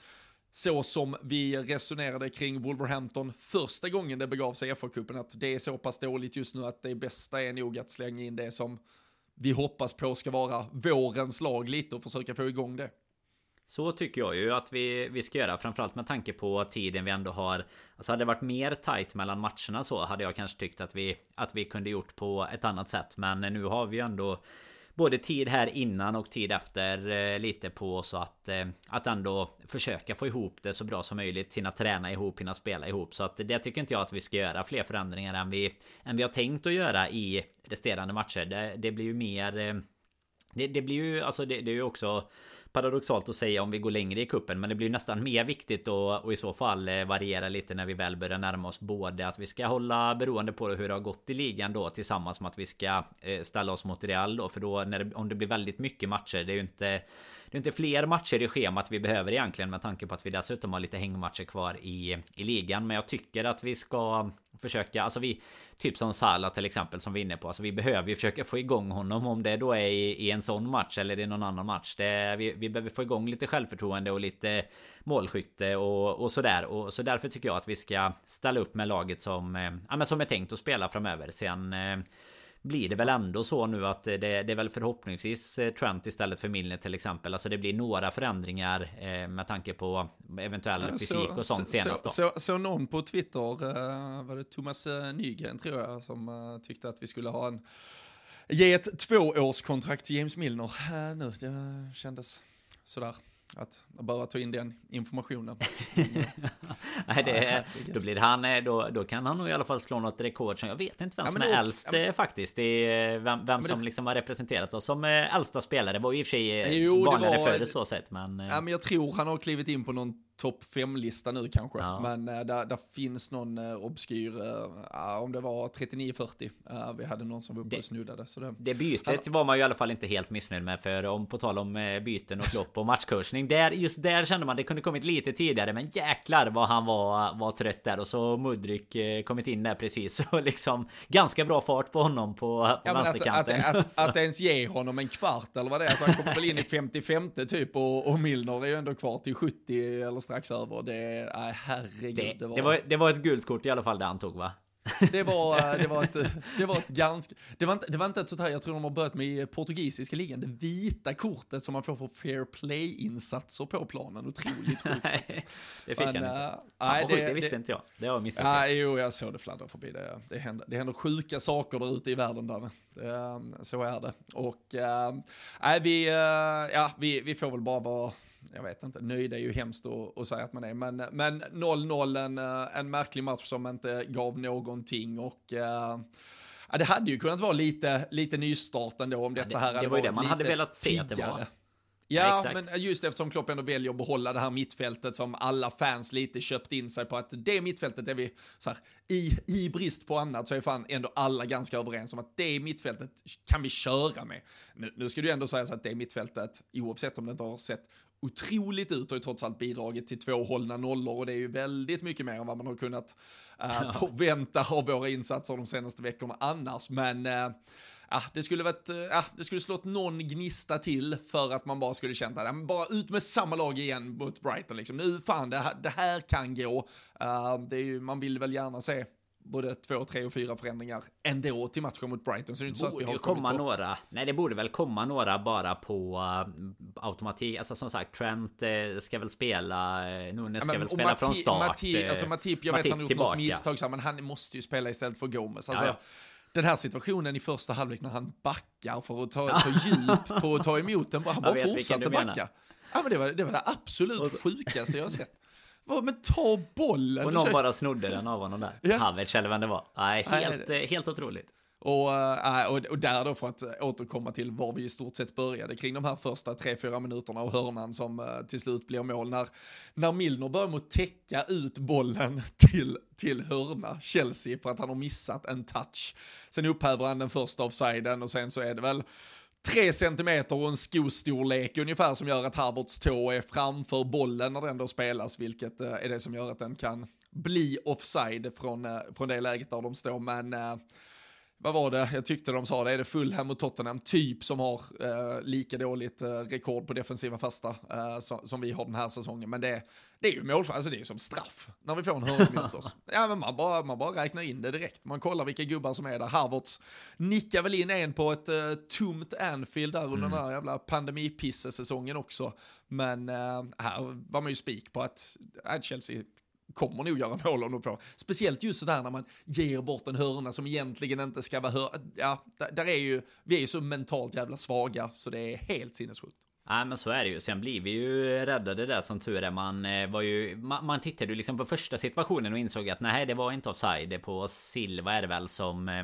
så som vi resonerade kring Wolverhampton första gången det begav sig i FA-cupen, att det är så pass dåligt just nu att det bästa är nog att slänga in det som vi hoppas på ska vara vårens lag lite och försöka få igång det. Så tycker jag ju att vi, vi ska göra Framförallt med tanke på tiden vi ändå har Alltså hade det varit mer tight mellan matcherna så hade jag kanske tyckt att vi Att vi kunde gjort på ett annat sätt Men nu har vi ju ändå både tid här innan och tid efter eh, lite på oss att eh, att ändå försöka få ihop det så bra som möjligt. Hinna träna ihop, hinna spela ihop. Så att det tycker inte jag att vi ska göra fler förändringar än vi än vi har tänkt att göra i resterande matcher. Det, det blir ju mer eh, det, det, blir ju alltså det, det är ju också paradoxalt att säga om vi går längre i kuppen Men det blir nästan mer viktigt att och i så fall eh, variera lite när vi väl börjar närma oss både att vi ska hålla beroende på hur det har gått i ligan då tillsammans med att vi ska eh, ställa oss mot Real då. För då när det, om det blir väldigt mycket matcher det är ju inte det är inte fler matcher i schemat vi behöver egentligen med tanke på att vi dessutom har lite hängmatcher kvar i, i ligan. Men jag tycker att vi ska försöka, alltså vi Typ som Salah till exempel som vi är inne på. Alltså vi behöver ju försöka få igång honom om det då är i, i en sån match eller i någon annan match. Det, vi, vi behöver få igång lite självförtroende och lite målskytte och, och sådär. Och så därför tycker jag att vi ska ställa upp med laget som, eh, ja, men som är tänkt att spela framöver. Sen eh, blir det väl ändå så nu att det, det, är väl förhoppningsvis eh, Trent istället för Milner till exempel. Alltså det blir några förändringar eh, med tanke på eventuell fysik så, och sånt så, senast då. Så, så, så någon på Twitter, eh, var det Thomas Nygren tror jag, som tyckte att vi skulle ha en ge ett tvåårskontrakt till James Milner nu. Det kändes sådär att bara ta in den informationen. Nej, det, då blir han, eh, då, då kan han nog i alla fall slå något rekord som jag vet inte vem ja, som är äldst ja, faktiskt. Det är vem, vem som det, liksom har representerat oss som eh, äldsta spelare. var i och för sig eh, jo, vanligare förr så sett. Men, ja, men jag tror han har klivit in på någon topp 5-lista nu kanske. Ja. Men äh, där, där, finns någon äh, obskyr, äh, om det var 39-40, äh, vi hade någon som var uppe och snuddade. Så det, det bytet han, var man ju i alla fall inte helt missnöjd med. För om på tal om byten och lopp och matchcoachning. Där, just där kände man det kunde kommit lite tidigare. Men jäklar vad han var, var trött där. Och så Mudryk kommit in där precis. Och liksom ganska bra fart på honom på, på ja, vänsterkanten. Att, att, att, att, ens ge honom en kvart eller vad det är. Så han kommer väl in i 55 typ. Och, och Milner är ju ändå kvar till 70 eller strax över. Det, nej herregud. Det, det, var... Det, var, det var ett gult kort i alla fall det han tog va? Det var, det var ett, det var ett ganska, det var inte, det var inte ett sånt här, jag tror de har börjat med portugisiska ligan, det vita kortet som man får för fair play-insatser på planen, otroligt sjukt. nej, det fick Men, han inte. Uh, nej, det, det, visste det, inte jag, det har jag missat. Nej, jo, jag såg det fladdra förbi, det, det, händer, det händer sjuka saker där ute i världen där. Det, så är det. Och, nej, vi, uh, ja, vi, vi får väl bara vara jag vet inte, nöjd är ju hemskt att, att säga att man är, men, men 0-0, en, eh, en märklig match som inte gav någonting och Ja, det hade ju kunnat vara lite, lite nystart ändå om detta ja, det, här hade det var varit det man hade velat se att det var. Ja, ja men just eftersom Klopp ändå väljer att behålla det här mittfältet som alla fans lite köpt in sig på att det mittfältet är vi så här, i, i brist på annat så är fan ändå alla ganska överens om att det mittfältet kan vi köra med. Nu, nu ska du ändå säga så att det mittfältet, oavsett om det inte har sett otroligt ut och ju trots allt bidragit till två hållna nollor och det är ju väldigt mycket mer än vad man har kunnat ja. förvänta av våra insatser de senaste veckorna annars. Men uh, ja, det skulle varit, ja, det skulle slått någon gnista till för att man bara skulle känt att, bara ut med samma lag igen mot Brighton liksom. Nu fan, det här, det här kan gå. Uh, det är ju, man vill väl gärna se både två, tre och fyra förändringar ändå till matchen mot Brighton. Så det är inte så att vi har komma på... några. Nej, det borde väl komma några bara på uh, automatik. Alltså som sagt, Trent uh, ska väl spela. Uh, Nunes ska ja, väl spela Mati från start. Mati, alltså Matip, jag Matip vet han gjort något misstag, men han måste ju spela istället för Gomes. Alltså, ja, ja. Den här situationen i första halvlek när han backar för att ta, ta djup på att ta emot den. Han bara fortsatte backa. Ja, men det, var, det var det absolut sjukaste jag har sett. Men ta bollen! Och någon bara snodde den av honom där. Ja. Havertz eller vem det var. Nej, helt, Nej. helt otroligt. Och, eh, äh, och, och där då för att eh, återkomma till var vi i stort sett började kring de här första 3-4 minuterna och hörnan som äh, till slut blir mål. När, när Milner börjar mot täcka ut bollen till, till hörna, Chelsea, för att han har missat en touch. Sen upphäver han den första offsiden och sen så är det väl tre centimeter och en skostorlek ungefär som gör att Harvards tå är framför bollen när den då spelas, vilket är det som gör att den kan bli offside från, från det läget där de står. Men vad var det, jag tyckte de sa det, är det Fulham och Tottenham typ som har eh, lika dåligt eh, rekord på defensiva fasta eh, som, som, vi har den här säsongen. Men det, det är ju målchans, alltså det är ju som straff när vi får en hörna mot oss. Ja, men man bara, man bara räknar in det direkt. Man kollar vilka gubbar som är där. Harvards nickar väl in en på ett uh, tomt Anfield där under mm. den här jävla pandemipissesäsongen också. Men uh, här var man ju spik på att uh, Chelsea kommer nog göra mål om de får. Speciellt just sådär när man ger bort en hörna som egentligen inte ska vara hörna. Ja, där är ju, vi är ju så mentalt jävla svaga så det är helt sinnessjukt. Nej men så är det ju. Sen blir vi ju räddade där som tur är. Man eh, var ju... Man, man tittade ju liksom på första situationen och insåg att nej det var inte offside. På Silva är det väl som eh,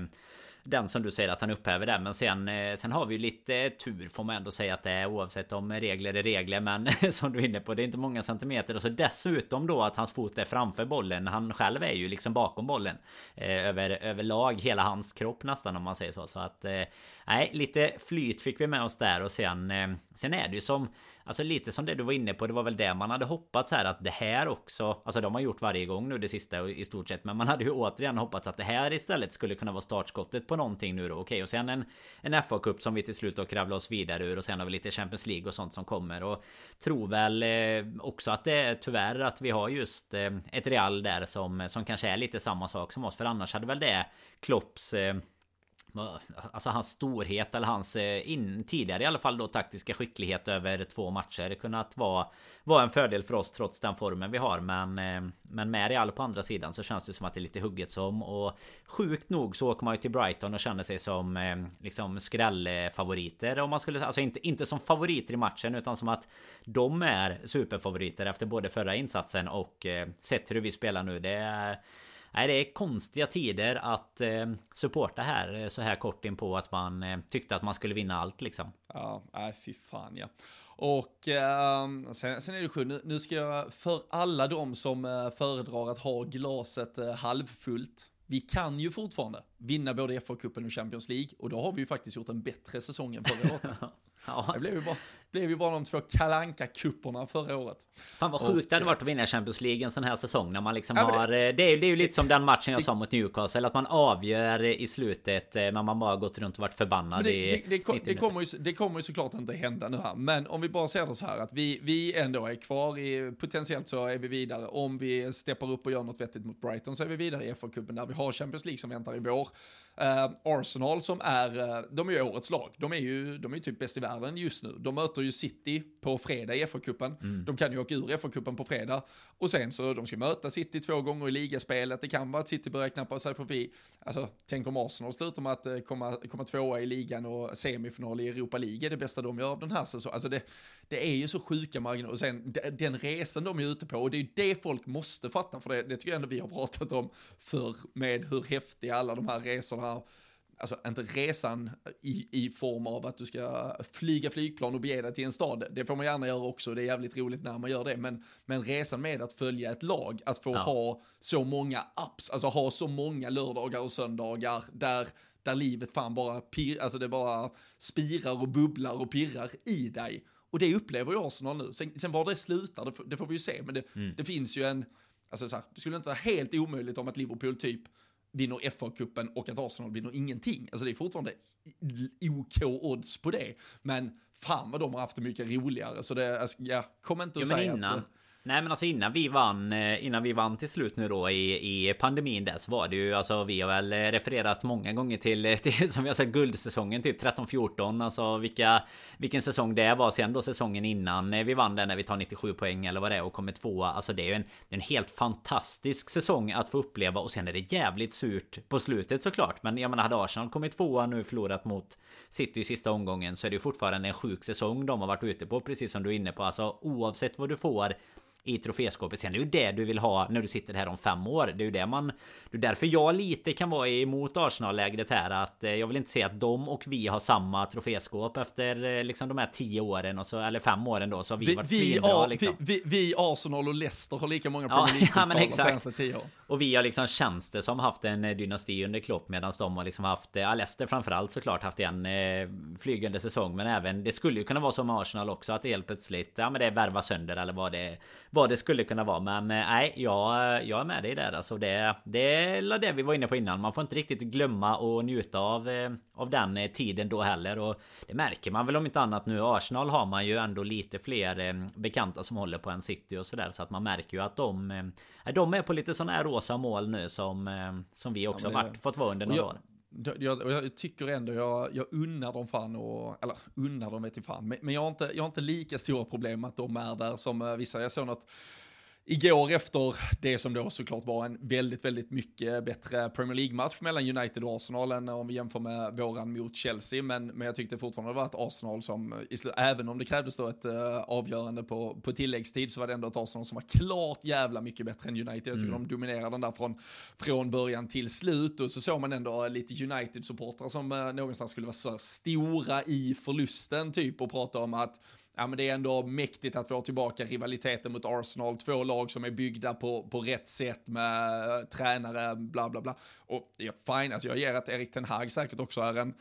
den som du säger att han upphäver där. Men sen, eh, sen har vi ju lite tur får man ändå säga att det är oavsett om regler är regler. Men som du är inne på, det är inte många centimeter. Och så dessutom då att hans fot är framför bollen. Han själv är ju liksom bakom bollen. Eh, över, överlag hela hans kropp nästan om man säger så. Så att eh, nej, lite flyt fick vi med oss där. Och sen, eh, sen är det ju som Alltså lite som det du var inne på, det var väl det man hade hoppats här att det här också Alltså de har gjort varje gång nu det sista i stort sett Men man hade ju återigen hoppats att det här istället skulle kunna vara startskottet på någonting nu då Okej och sen en, en FA-cup som vi till slut då kravlar oss vidare ur Och sen har vi lite Champions League och sånt som kommer Och tror väl eh, också att det är tyvärr att vi har just eh, ett Real där som, som kanske är lite samma sak som oss För annars hade väl det Klopps Alltså, alltså hans storhet eller hans eh, in, tidigare i alla fall då taktiska skicklighet över två matcher kunnat vara, vara en fördel för oss trots den formen vi har. Men eh, Men med Real på andra sidan så känns det som att det är lite hugget som och Sjukt nog så åker man ju till Brighton och känner sig som eh, liksom skrällfavoriter. Om man skulle alltså inte, inte som favoriter i matchen utan som att De är superfavoriter efter både förra insatsen och sett hur vi spelar nu. Det är Nej, det är konstiga tider att eh, supporta här eh, så här kort in på att man eh, tyckte att man skulle vinna allt liksom. Ja, nej fy fan ja. Och eh, sen, sen, är det sjukt, nu, nu, ska jag för alla de som eh, föredrar att ha glaset eh, halvfullt. Vi kan ju fortfarande vinna både FA-cupen och Champions League och då har vi ju faktiskt gjort en bättre säsong än förra året. Ja. Det blev ju bara, blev ju bara de två kalanka kupperna förra året. Fan vad sjukt det hade varit att vinna Champions League en sån här säsong när man liksom ja, har... Det, det, är, det är ju lite som den matchen jag det, sa mot Newcastle. Att man avgör i slutet när eh, man bara gått runt och varit förbannad det, i det, det, det, kommer ju, det kommer ju såklart inte hända nu här. Men om vi bara ser det så här att vi, vi ändå är kvar i... Potentiellt så är vi vidare. Om vi steppar upp och gör något vettigt mot Brighton så är vi vidare i FA-cupen där vi har Champions League som väntar i vår. Uh, Arsenal som är, de är ju årets lag. De är ju, de är ju typ bäst i världen just nu. De möter ju City på fredag i FA-cupen. Mm. De kan ju åka ur FA-cupen på fredag. Och sen så, de ska möta City två gånger i ligaspelet. Det kan vara att City börjar knappa sig förbi. Alltså, tänk om Arsenal slutar med att uh, komma, komma tvåa i ligan och semifinal i Europa League är det bästa de gör av den här säsongen. Alltså det, det är ju så sjuka marginaler. Och sen den resan de är ute på, och det är ju det folk måste fatta, för det, det tycker jag ändå vi har pratat om förr med hur häftiga alla de här resorna alltså inte resan i, i form av att du ska flyga flygplan och bege dig till en stad, det får man gärna göra också, det är jävligt roligt när man gör det, men, men resan med att följa ett lag, att få ja. ha så många apps, alltså ha så många lördagar och söndagar där där livet fan bara pir, alltså det bara spirar och bubblar och pirrar i dig. Och det upplever ju Arsenal nu. Sen, sen var det slutar, det, det, får vi ju se, men det, mm. det finns ju en, alltså så här, det skulle inte vara helt omöjligt om att Liverpool typ vinner FA-cupen och att Arsenal vinner ingenting. Alltså det är fortfarande OK-odds på det. Men fan vad de har haft det mycket roligare. Så det, alltså, ja, kom inte och ja, säg att... Nej men alltså innan vi vann eh, Innan vi vann till slut nu då i, i pandemin där så var det ju alltså Vi har väl eh, refererat många gånger till, eh, till Som vi har sagt guldsäsongen typ 13-14 Alltså vilka Vilken säsong det var sen då säsongen innan Vi vann den när vi tar 97 poäng eller vad det är och kommer tvåa. Alltså det är ju en, en helt fantastisk säsong att få uppleva och sen är det jävligt surt på slutet såklart. Men jag menar hade Arsenal kommit tvåa nu förlorat mot City i sista omgången så är det ju fortfarande en sjuk säsong de har varit ute på precis som du är inne på. Alltså oavsett vad du får i troféskåpet. Sen är det ju det du vill ha när du sitter här om fem år. Det är ju det man... Det är därför jag lite kan vara emot Arsenal-lägret här. Att eh, jag vill inte se att de och vi har samma troféskåp efter eh, liksom de här tio åren och så, eller fem åren då. Så har vi, vi varit vi, svinbra, liksom. vi, vi, vi, Arsenal och Leicester har lika många Premier League-titlar ja, de senaste tio år. Och vi har liksom tjänster som haft en eh, dynasti under Klopp medan de har liksom haft, eh, Alester framförallt såklart haft en eh, flygande säsong. Men även, det skulle ju kunna vara som Arsenal också att det helt plötsligt, ja men det är värva sönder eller vad det, vad det skulle kunna vara. Men nej, jag, jag är med dig där alltså. Det, det är det vi var inne på innan. Man får inte riktigt glömma och njuta av, av den tiden då heller. Och det märker man väl om inte annat nu. Arsenal har man ju ändå lite fler bekanta som håller på en city och sådär. Så att man märker ju att de, de är på lite sån här rosa mål nu som, som vi också ja, varit, fått vara under några jag, år. Jag, jag, tycker ändå jag, jag unnar dem fan och, eller unnar dem vet fan, men, men jag, har inte, jag har inte lika stora problem att de är där som vissa. Jag såg något Igår efter det som då såklart var en väldigt, väldigt mycket bättre Premier League-match mellan United och Arsenal än om vi jämför med våran mot Chelsea. Men, men jag tyckte fortfarande det var ett Arsenal som, även om det krävdes då ett uh, avgörande på, på tilläggstid, så var det ändå ett Arsenal som var klart jävla mycket bättre än United. Jag tycker mm. de dominerade den där från, från början till slut. Och så såg man ändå lite United-supportrar som uh, någonstans skulle vara så stora i förlusten typ och prata om att ja, men det är ändå mäktigt att få tillbaka rivaliteten mot Arsenal. Två lag som är byggda på, på rätt sätt med uh, tränare, bla bla bla. Och ja, fine, alltså jag ger att Erik Ten Hag säkert också är en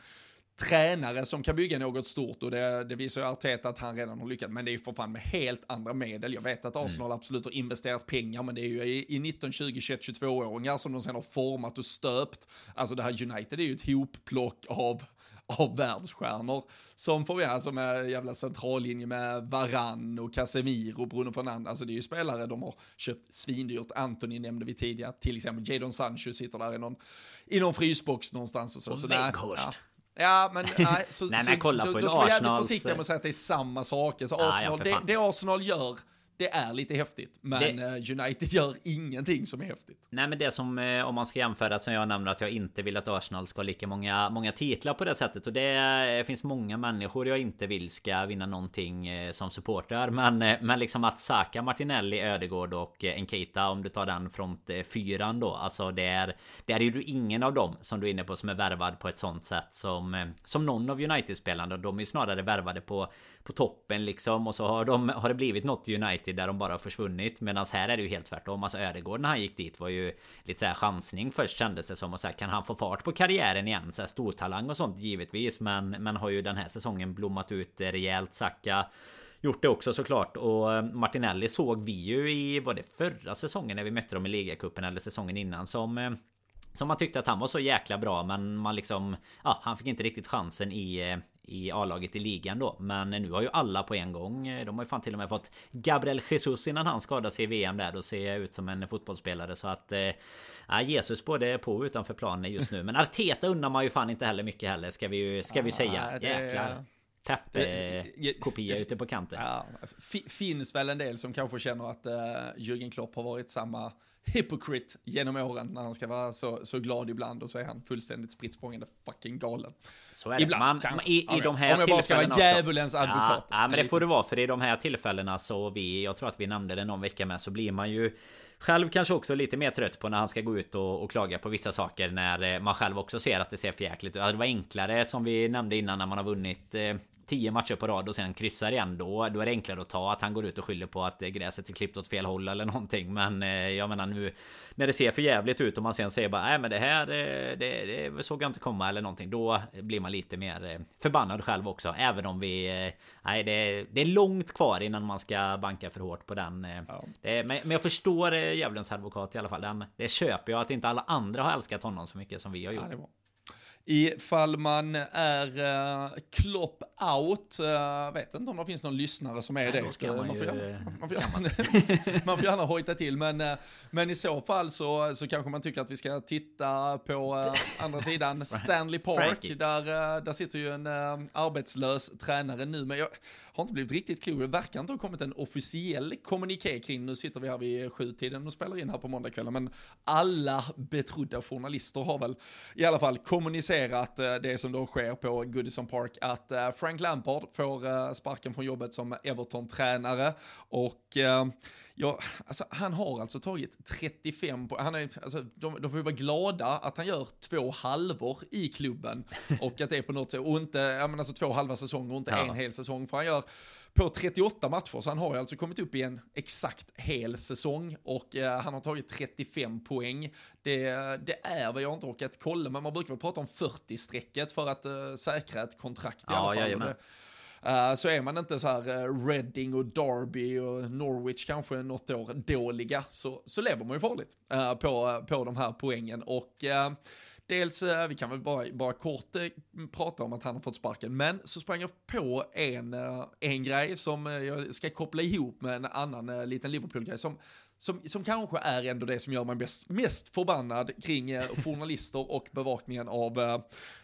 tränare som kan bygga något stort och det, det visar ju Arteta att han redan har lyckats. Men det är ju för fan med helt andra medel. Jag vet att mm. Arsenal mm. absolut har investerat pengar, men det är ju i, i 19, 20, 21, 22-åringar som de sen har format och stöpt. Alltså det här United är ju ett hopplock av av världsstjärnor som får vi alltså med jävla centrallinje med Varann och Casemiro, Bruno Fernandes, alltså det är ju spelare de har köpt svindyrt. Anthony nämnde vi tidigare, till exempel Jadon Sancho sitter där i någon, i någon frysbox någonstans och så. Och så där, ja. Ja, men nej, så, nej, nej, kolla så, på då, ska vi jävligt försiktiga med att säga att det är samma saker. Så Arsenal, ja, det, det Arsenal gör det är lite häftigt. Men det... Eh, United gör ingenting som är häftigt. Nej men det som, eh, om man ska jämföra, som jag nämner att jag inte vill att Arsenal ska ha lika många, många titlar på det sättet. Och det eh, finns många människor jag inte vill ska vinna någonting som supporter. Men, men liksom att Saka, Martinelli, Ödegård och Enkita, om du tar den front fyran då. Alltså det är, det är ju ingen av dem som du är inne på som är värvad på ett sånt sätt som, som någon av United-spelarna. De är ju snarare värvade på, på toppen liksom. Och så har, de, har det blivit något United United där de bara har försvunnit. Medan här är det ju helt tvärtom. Alltså Ödegård när han gick dit var ju lite så här chansning först kändes det som. Och så här, kan han få fart på karriären igen? Så här, stortalang och sånt givetvis. Men, men har ju den här säsongen blommat ut rejält. Saka gjort det också såklart. Och eh, Martinelli såg vi ju i, var det förra säsongen när vi mötte dem i ligacupen eller säsongen innan som eh, som man tyckte att han var så jäkla bra men man liksom Ja han fick inte riktigt chansen i eh, i A-laget i ligan då. Men nu har ju alla på en gång. De har ju fan till och med fått Gabriel Jesus innan han skadade sig i VM där. Då ser jag ut som en fotbollsspelare. Så att... Eh, Jesus både på och utanför planen just nu. Men Arteta undrar man ju fan inte heller mycket heller. Ska vi ju ska vi säga. Jäklar. Täppe-kopia ute på kanten. Ja, finns väl en del som kanske känner att uh, Jürgen Klopp har varit samma hypocrite genom åren när han ska vara så, så glad ibland och så är han fullständigt spritt fucking galen. Så är det. Ibland, man, i, i de här Om jag bara ska vara djävulens advokat. Ja, ja, men det får det vara för i de här tillfällena så vi, jag tror att vi nämnde det någon vecka med, så blir man ju Själv kanske också lite mer trött på när han ska gå ut och, och klaga på vissa saker när eh, man själv också ser att det ser för jäkligt ut. Det var enklare som vi nämnde innan när man har vunnit eh, 10 matcher på rad och sen kryssar igen då, då är det enklare att ta att han går ut och skyller på att gräset är klippt åt fel håll eller någonting. Men eh, jag menar nu när det ser för jävligt ut och man sen säger bara nej men det här det, det, det såg jag inte komma eller någonting. Då blir man lite mer eh, förbannad själv också. Även om vi... Eh, nej det, det är långt kvar innan man ska banka för hårt på den. Ja. Det, men, men jag förstår djävulens advokat i alla fall. Den, det köper jag att inte alla andra har älskat honom så mycket som vi har gjort. Ja, Ifall man är uh, klopp out, uh, vet inte om det finns någon lyssnare som är Nej, det. Man, man, får gärna, man, får gärna, man får gärna hojta till, men, uh, men i så fall så, så kanske man tycker att vi ska titta på uh, andra sidan Stanley Park. Där, där sitter ju en arbetslös tränare nu, men jag, har inte blivit riktigt klok. Det verkar inte ha kommit en officiell kommuniké kring, nu sitter vi här vid sjutiden och spelar in här på måndagskvällen, men alla betrodda journalister har väl i alla fall kommunicerat eh, det som då sker på Goodison Park, att eh, Frank Lampard får eh, sparken från jobbet som Everton-tränare och Ja, alltså, han har alltså tagit 35 på, han är, alltså, de, de får ju vara glada att han gör två halvor i klubben och att det är på något sätt, och inte, ja men alltså två halva säsonger och inte ja. en hel säsong, för han gör på 38 matcher, så han har ju alltså kommit upp i en exakt hel säsong och eh, han har tagit 35 poäng. Det, det är vad jag inte orkat kolla, men man brukar väl prata om 40-strecket för att eh, säkra ett kontrakt i ja, alla fall. Uh, så är man inte så här uh, Reading och Derby och Norwich kanske något år dåliga så, så lever man ju farligt uh, på, på de här poängen. Och Dels, vi kan väl bara, bara kort prata om att han har fått sparken, men så sprang jag på en, en grej som jag ska koppla ihop med en annan liten Liverpool-grej som, som, som kanske är ändå det som gör mig bäst, mest förbannad kring journalister och bevakningen av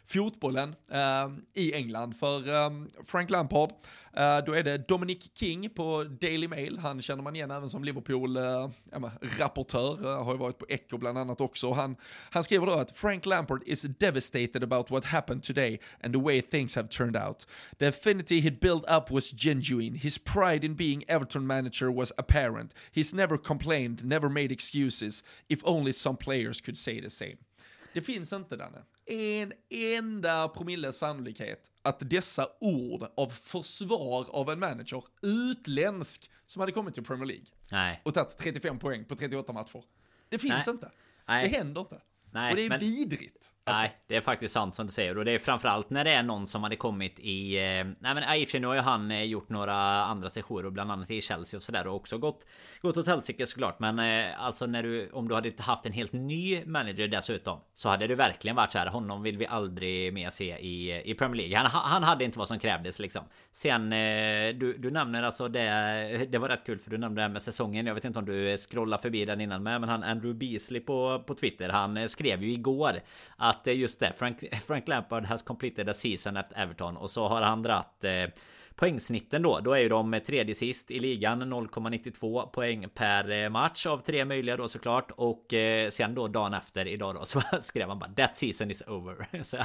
fotbollen eh, i England. För eh, Frank Lampard, eh, då är det Dominic King på Daily Mail, han känner man igen även som Liverpool-rapportör, eh, eh, har ju varit på Echo bland annat också. Han, han skriver då att Frank Lampard is devastated about what happened today and the way things have turned out. The affinity he'd built up was genuine. His pride in being Everton manager was apparent. He's never complained, never made excuses. If only some players could say the same. Det finns inte, Danne, en enda promille sannolikhet att dessa ord av försvar av en manager, utländsk, som hade kommit till Premier League Nej. och tagit 35 poäng på 38 matcher. Det finns Nej. inte. Nej. Det händer inte. Nej, och det är men... vidrigt. Alltså. Nej, det är faktiskt sant som du säger. Och det är framförallt när det är någon som hade kommit i... Eh, nej men i och för sig nu har ju han eh, gjort några andra sessioner, bland annat i Chelsea och sådär. Och också gått, gått åt helsike såklart. Men eh, alltså när du... Om du hade haft en helt ny manager dessutom. Så hade det verkligen varit så här. Honom vill vi aldrig mer se i, i Premier League. Han, han hade inte vad som krävdes liksom. Sen eh, du, du nämner alltså det... Det var rätt kul för du nämnde det här med säsongen. Jag vet inte om du eh, scrollade förbi den innan med. Men han Andrew Beasley på, på Twitter. Han eh, skrev ju igår att det är just det. Frank, Frank Lampard has completed a season at Everton. Och så har han dratt eh, poängsnitten då. Då är ju de tredje sist i ligan 0,92 poäng per eh, match av tre möjliga då såklart. Och eh, sen då dagen efter idag då så skrev han bara That season is over. så,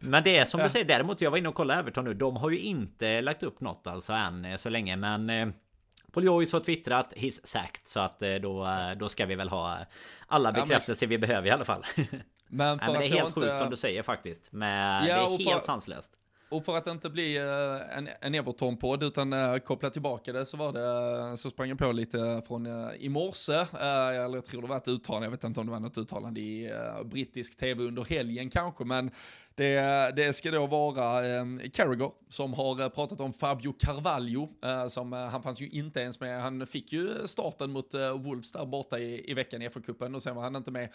men det är som du säger däremot. Jag var inne och kollade Everton nu. De har ju inte lagt upp något alltså än eh, så länge. Men eh, Paul Joyce har twittrat He's sacked Så att eh, då, då ska vi väl ha alla bekräftelser vi behöver i alla fall Men, för Nej, men det är helt inte... sjukt som du säger faktiskt. Men ja, det är helt för... sanslöst. Och för att inte bli uh, en, en Everton-podd utan uh, koppla tillbaka det så var det, uh, så sprang jag på lite från i morse, eller jag tror det var ett uttalande, jag vet inte om det var något uttalande i brittisk tv under helgen kanske, men det, det ska då vara eh, Carragher som har eh, pratat om Fabio Carvalho, eh, som eh, han fanns ju inte ens med. Han fick ju starten mot eh, Wolves där borta i, i veckan i FA-cupen och sen var han inte med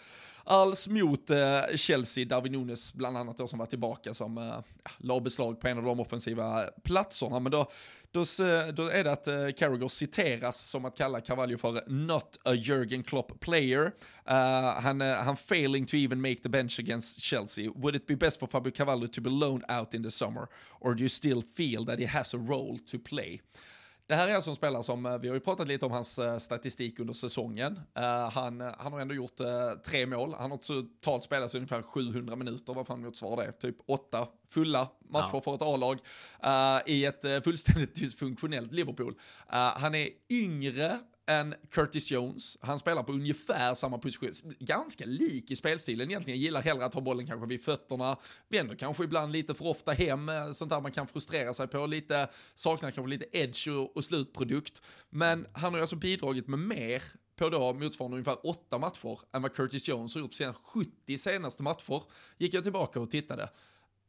alls mot eh, Chelsea, Darwin Nunes bland annat då som var tillbaka som eh, la beslag på en av de offensiva platserna. Men då då, eh, då är det att eh, Carragher citeras som att kalla Carvalho för “not a Jürgen Klopp player”. Uh, han, uh, han failing to even make the bench against Chelsea. Would it be best for Fabio Carvalho to be loaned out in the summer? Or do you still feel that he has a role to play? Det här är alltså en spelare som, eh, vi har ju pratat lite om hans eh, statistik under säsongen. Uh, han, han har ändå gjort uh, tre mål, han har totalt spelat ungefär 700 minuter, vad fan mitt svar det typ åtta fulla matcher ja. för ett A-lag uh, i ett fullständigt dysfunktionellt Liverpool. han är yngre än Curtis Jones. Han spelar på ungefär samma position, ganska lik i spelstilen egentligen. Gillar hellre att ha bollen kanske vid fötterna, vänder kanske ibland lite för ofta hem, eh, sånt där man kan frustrera sig på, lite, saknar kanske lite edge och, och slutprodukt. Men han har ju alltså bidragit med mer på då motsvarande ungefär åtta matcher än vad Curtis Jones har gjort på sina 70 senaste matcher. Gick jag tillbaka och tittade.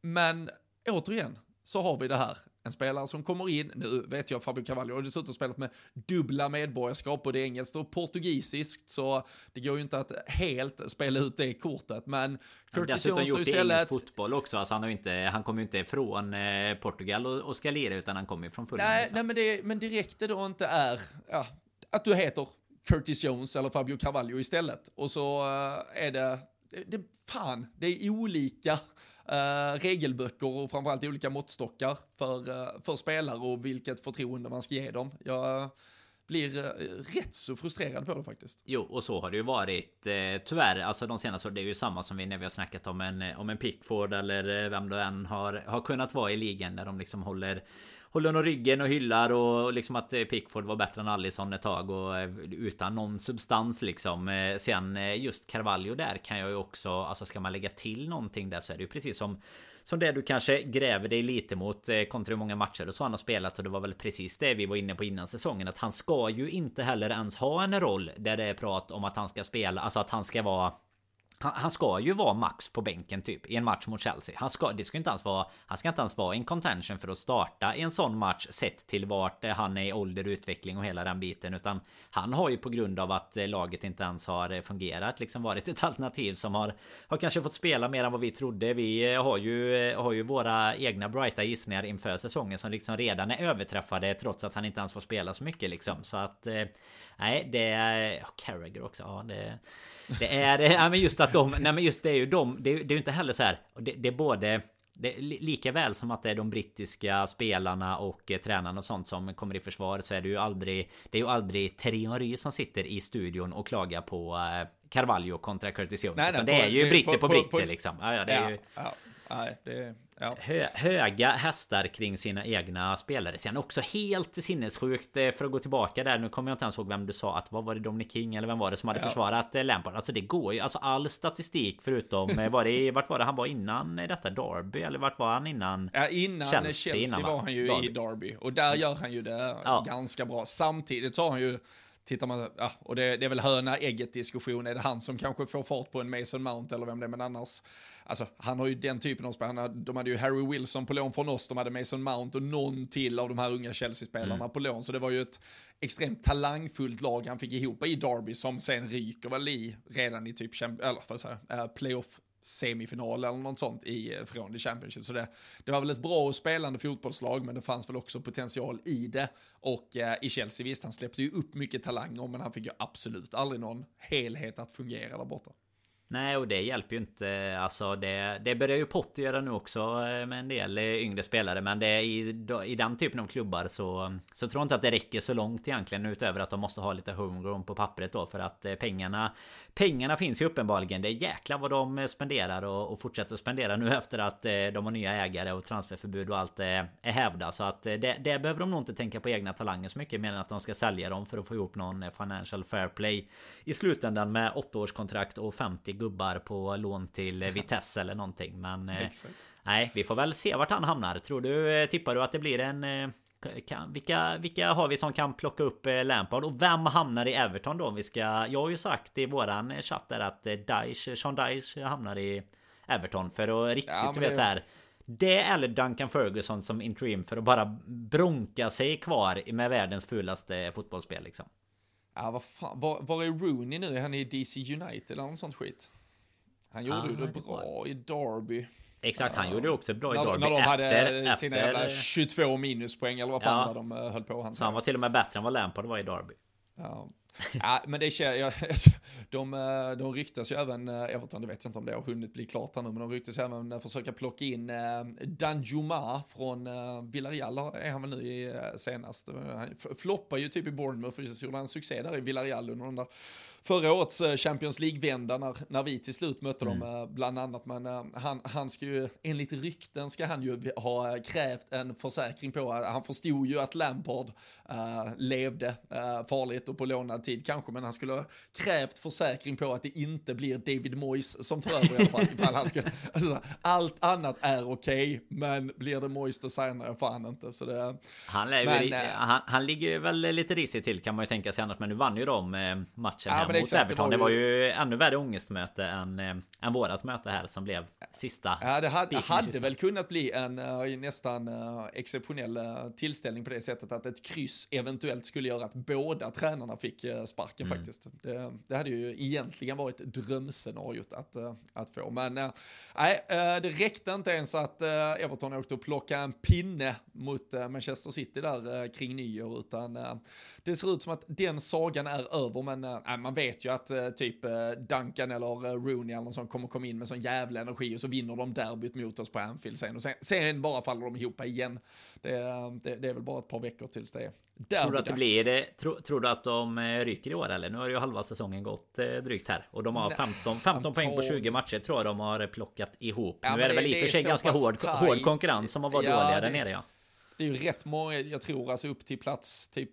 Men återigen så har vi det här en spelare som kommer in, nu vet jag Fabio Cavallo har dessutom spelat med dubbla medborgarskap, både engelskt och portugisiskt, så det går ju inte att helt spela ut det kortet, men Curtis Jones gjort istället... engelsk fotboll också, alltså han, har inte, han kommer ju inte från eh, Portugal och, och ska lira, utan han kommer från Fulham. Nej, nej men, det, men direkt det då inte är, ja, att du heter Curtis Jones eller Fabio Carvalho istället, och så uh, är det, det, det, fan, det är olika Eh, regelböcker och framförallt olika måttstockar för, uh, för spelare och vilket förtroende man ska ge dem. Jag eh, blir uh, rätt så frustrerad på det faktiskt. Jo, och så har det ju varit eh, tyvärr. Alltså de senaste åren, det är ju samma som vi när vi har snackat om en, om en Pickford eller vem du än har, har kunnat vara i ligan när de liksom håller håller honom ryggen och hyllar och liksom att eh, Pickford var bättre än Allison ett tag och eh, utan någon substans liksom. Eh, sen just Carvalho där kan jag ju också, alltså ska man lägga till någonting där så är det ju precis som som det du kanske gräver dig lite mot kontra hur många matcher och så han har spelat och det var väl precis det vi var inne på innan säsongen att han ska ju inte heller ens ha en roll där det är prat om att han ska spela, alltså att han ska vara han, han, ska ju vara max på bänken typ i en match mot Chelsea. Han ska, det ska inte ens vara, han ska inte ens vara in contention för att starta i en sån match sett till vart eh, han är i ålder, utveckling och hela den biten. Utan han har ju på grund av att eh, laget inte ens har eh, fungerat liksom varit ett alternativ som har, har kanske fått spela mer än vad vi trodde. Vi har ju, har ju våra egna brighta gissningar inför säsongen som liksom redan är överträffade trots att han inte ens får spela så mycket liksom. Så att eh, nej, det är... Oh, Carragher också, ja det det är, ja men just att de, nej men just det är ju de, det, det är ju inte heller så här, det, det är både det, lika väl som att det är de brittiska spelarna och eh, tränarna och sånt som kommer i försvar så är det ju aldrig Det är ju aldrig Thierry som sitter i studion och klagar på eh, Carvalho kontra Curtis Jones nej, nej, det är ju britter på, på, britter på, liksom. Ja, ja, det är ju... ja, nej, det, Ja. Hö, höga hästar kring sina egna spelare. Sen också helt sinnessjukt eh, för att gå tillbaka där. Nu kommer jag inte ens ihåg vem du sa att vad var det Dominic King eller vem var det som hade ja. försvarat eh, Lampard? Alltså det går ju. Alltså all statistik förutom eh, var det vart var det han var innan detta Derby eller vart var han innan? Ja innan Chelsea, Chelsea innan, var han ju Derby. i Derby och där gör han ju det ja. ganska bra. Samtidigt så har han ju tittar man, ja, och det, det, är väl höna ägget diskussion, är det han som kanske får fart på en Mason Mount eller vem det är, men annars, alltså han har ju den typen av spelare, de hade ju Harry Wilson på lån från oss, de hade Mason Mount och någon till av de här unga Chelsea-spelarna mm. på lån, så det var ju ett extremt talangfullt lag han fick ihop i Derby som sen ryker väl i redan i typ, eller vad säger jag, playoff semifinal eller något sånt i, eh, från The Championship. Så det, det var väl ett bra och spelande fotbollslag, men det fanns väl också potential i det. Och eh, i Chelsea, visst, han släppte ju upp mycket talanger, men han fick ju absolut aldrig någon helhet att fungera där borta. Nej och det hjälper ju inte. Alltså det, det börjar ju Potter göra nu också eh, Med en del eh, yngre spelare. Men det i, i den typen av klubbar så Så tror jag inte att det räcker så långt egentligen Utöver att de måste ha lite homegrown på pappret då. För att eh, pengarna Pengarna finns ju uppenbarligen. Det är jäkla vad de spenderar och, och fortsätter spendera nu efter att de har nya ägare och transferförbud och allt är, hävda. Så att det, det behöver de nog inte tänka på egna talanger så mycket Mer än att de ska sälja dem för att få ihop någon financial fair play I slutändan med åtta årskontrakt och 50 gubbar på lån till Vitesse eller någonting. Men eh, nej, vi får väl se vart han hamnar. Tror du, eh, tippar du att det blir en eh, kan, vilka, vilka har vi som kan plocka upp eh, Lampard och vem hamnar i Everton då? Vi ska, jag har ju sagt i våran chatt där att Dyche, Sean Dyche hamnar i Everton för att riktigt ja, du vet så här. Det eller Duncan Ferguson som interim för att bara bronka sig kvar med världens fulaste fotbollsspel liksom. Ja, vad fan, var, var är Rooney nu? Är han i DC United eller något sånt skit? Han gjorde ah, ju det bra var... i Derby. Exakt, han uh, gjorde också bra i när, Derby. När de efter, hade sina jävla 22 minuspoäng eller vad fan ja. de uh, höll på. Han, så han var till och med bättre än vad Lampard var i Derby. Ja. ja, men det känner jag, alltså, de, eh, de ryktas ju även, eh, Everton, det vet jag inte om det har hunnit bli klart här nu, men de ryktas även eh, försöka plocka in Danjuma från Villarreal, är han väl nu i senast. Han floppar ju typ i Bournemouth, för så gjorde han succé där i Villarreal under den där förra årets eh, Champions League-vända när, när vi till slut mötte mm. dem eh, bland annat. Men uh, han, han ska ju, enligt rykten ska han ju ha krävt en försäkring på, han förstod ju att Lampard uh, levde farligt och på lånad tid kanske, men han skulle ha krävt försäkring på att det inte blir David Moyes som tar över i alla fall. ifall han ska, alltså, allt annat är okej, okay, men blir det Moyes då signar jag fan inte. Så det, han, men, han, han, ligger väl lite risigt till kan man ju tänka sig annars, men nu vann ju de matchen ja, exakt, Everton. Det var, ju... det var ju ännu värre ångestmöte än, äh, än vårat möte här som blev sista. Ja, det hade, hade väl kunnat bli en uh, nästan uh, exceptionell uh, tillställning på det sättet att ett kryss eventuellt skulle göra att båda tränarna fick sparken mm. faktiskt. Det, det, hade ju egentligen varit drömscenariot att, att få. Men nej, det räckte inte ens att Everton åkte och plockade en pinne mot Manchester City där kring nyår, utan det ser ut som att den sagan är över, men man vet ju att äh, typ äh, Duncan eller Rooney eller någon sån kommer komma in med sån jävla energi och så vinner de derbyt mot oss på Anfield sen och sen, sen bara faller de ihop igen. Det, det, det, är väl bara ett par veckor tills det är Tror du att det blir det? Tro, tror du att de ryker i år eller? Nu har ju halva säsongen gått drygt här och de har 15, 15 poäng på 20 matcher tror jag de har plockat ihop. Ja, nu är det, väl i och för sig ganska hård, hård konkurrens som har varit ja, dåliga där nere ja. det är ju rätt många, jag tror alltså upp till plats typ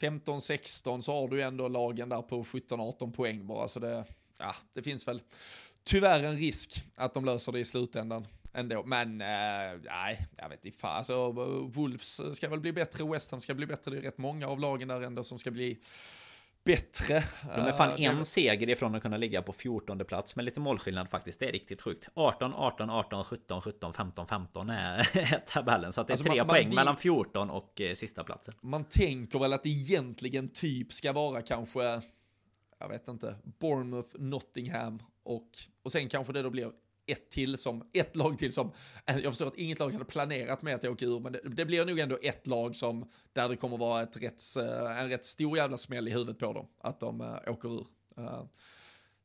15-16 så har du ändå lagen där på 17-18 poäng bara. Så det, ja, det finns väl tyvärr en risk att de löser det i slutändan ändå. Men eh, nej, jag vet inte fan. Alltså, Wolves ska väl bli bättre, West Ham ska bli bättre. Det är rätt många av lagen där ändå som ska bli bättre. De är fan en seger ifrån att kunna ligga på 14 plats med lite målskillnad faktiskt. Det är riktigt sjukt. 18, 18, 18, 17, 17, 15, 15 är tabellen. Så att det är alltså tre man, poäng man, mellan 14 och eh, sista platsen. Man tänker väl att det egentligen typ ska vara kanske, jag vet inte, Bournemouth, Nottingham och, och sen kanske det då blir ett till som, ett lag till som, eh, jag förstår att inget lag hade planerat med att åka ur, men det, det blir nog ändå ett lag som, där det kommer vara ett rätt, eh, en rätt stor jävla smäll i huvudet på dem, att de uh, åker ur. Uh,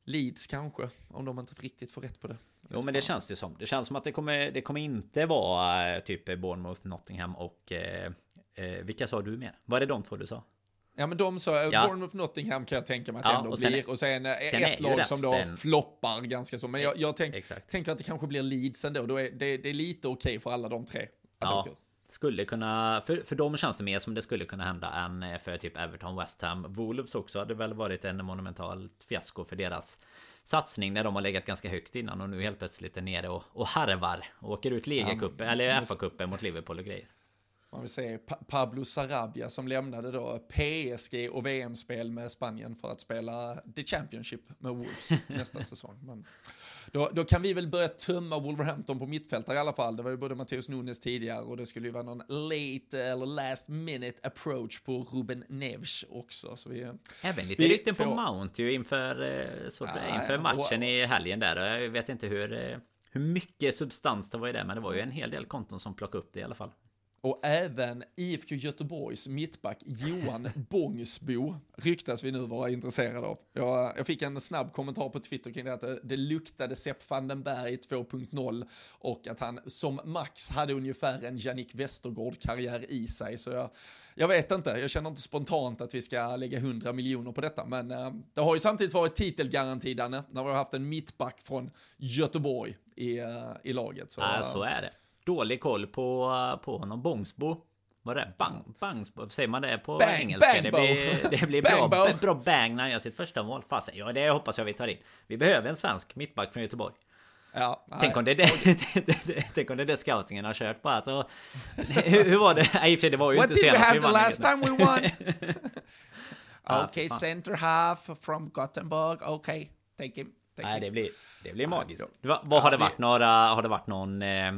Leeds kanske, om de inte riktigt får rätt på det. Jo men det känns det som. Det känns som att det kommer, det kommer inte vara typ Bournemouth, Nottingham och eh, vilka sa du mer? Var det de två du sa? Ja men de så, ja. Bournemouth Nottingham kan jag tänka mig att det ja, ändå och sen, blir. Och sen, sen ett lag som då floppar ganska så. Men jag, jag tänk, tänker att det kanske blir Leeds ändå. Då är, det, det är lite okej okay för alla de tre. Att ja. Skulle kunna, för, för dem känns det mer som det skulle kunna hända än för typ Everton, West Ham. Wolves också hade väl varit en monumentalt fiasko för deras satsning när de har legat ganska högt innan och nu helt plötsligt är nere och, och harvar. Och åker ut ligacupen, ja, eller FA-cupen mot Liverpool och grejer man vill säga Pablo Sarabia som lämnade då PSG och VM-spel med Spanien för att spela The Championship med Wolves nästa säsong. Men då, då, kan vi väl börja tömma Wolverhampton på mittfältare i alla fall. Det var ju både Matteus Nunes tidigare och det skulle ju vara någon late eller last minute approach på Ruben Neves också. Så vi, Även lite rykten på Mount ju inför, eh, så, ja, inför matchen och, i helgen där. Jag vet inte hur eh, hur mycket substans det var i det, men det var ju en hel del konton som plockade upp det i alla fall. Och även IFK Göteborgs mittback Johan Bångsbo ryktas vi nu vara intresserade av. Jag, jag, fick en snabb kommentar på Twitter kring det att det, det luktade Sepp van den Berg 2.0 och att han som max hade ungefär en Jannik Westergård-karriär i sig. Så jag, jag vet inte, jag känner inte spontant att vi ska lägga 100 miljoner på detta, men äh, det har ju samtidigt varit titelgaranti, Danne, när vi har haft en mittback från Göteborg i, äh, i laget. Så, ja, så är det dålig koll på, på honom. Bångsbo. Vad är det? Bang, bang, säger man det på bang, engelska? Bang, det blir, det blir bang, bra, bra bang när han gör sitt första mål. Fasen, ja det hoppas jag vi tar in. Vi behöver en svensk mittback från Göteborg. Ja, tänk, om det det, tänk om det är det scoutingen har kört på. Alltså, hur, hur var det? Nej, för det var ju What inte senast What did we have the last time we won? okay, center half from Gothenburg. Okay, take him. Take Nej, him. det blir, det blir magiskt. Vad, vad har det varit några, har det varit någon... Eh,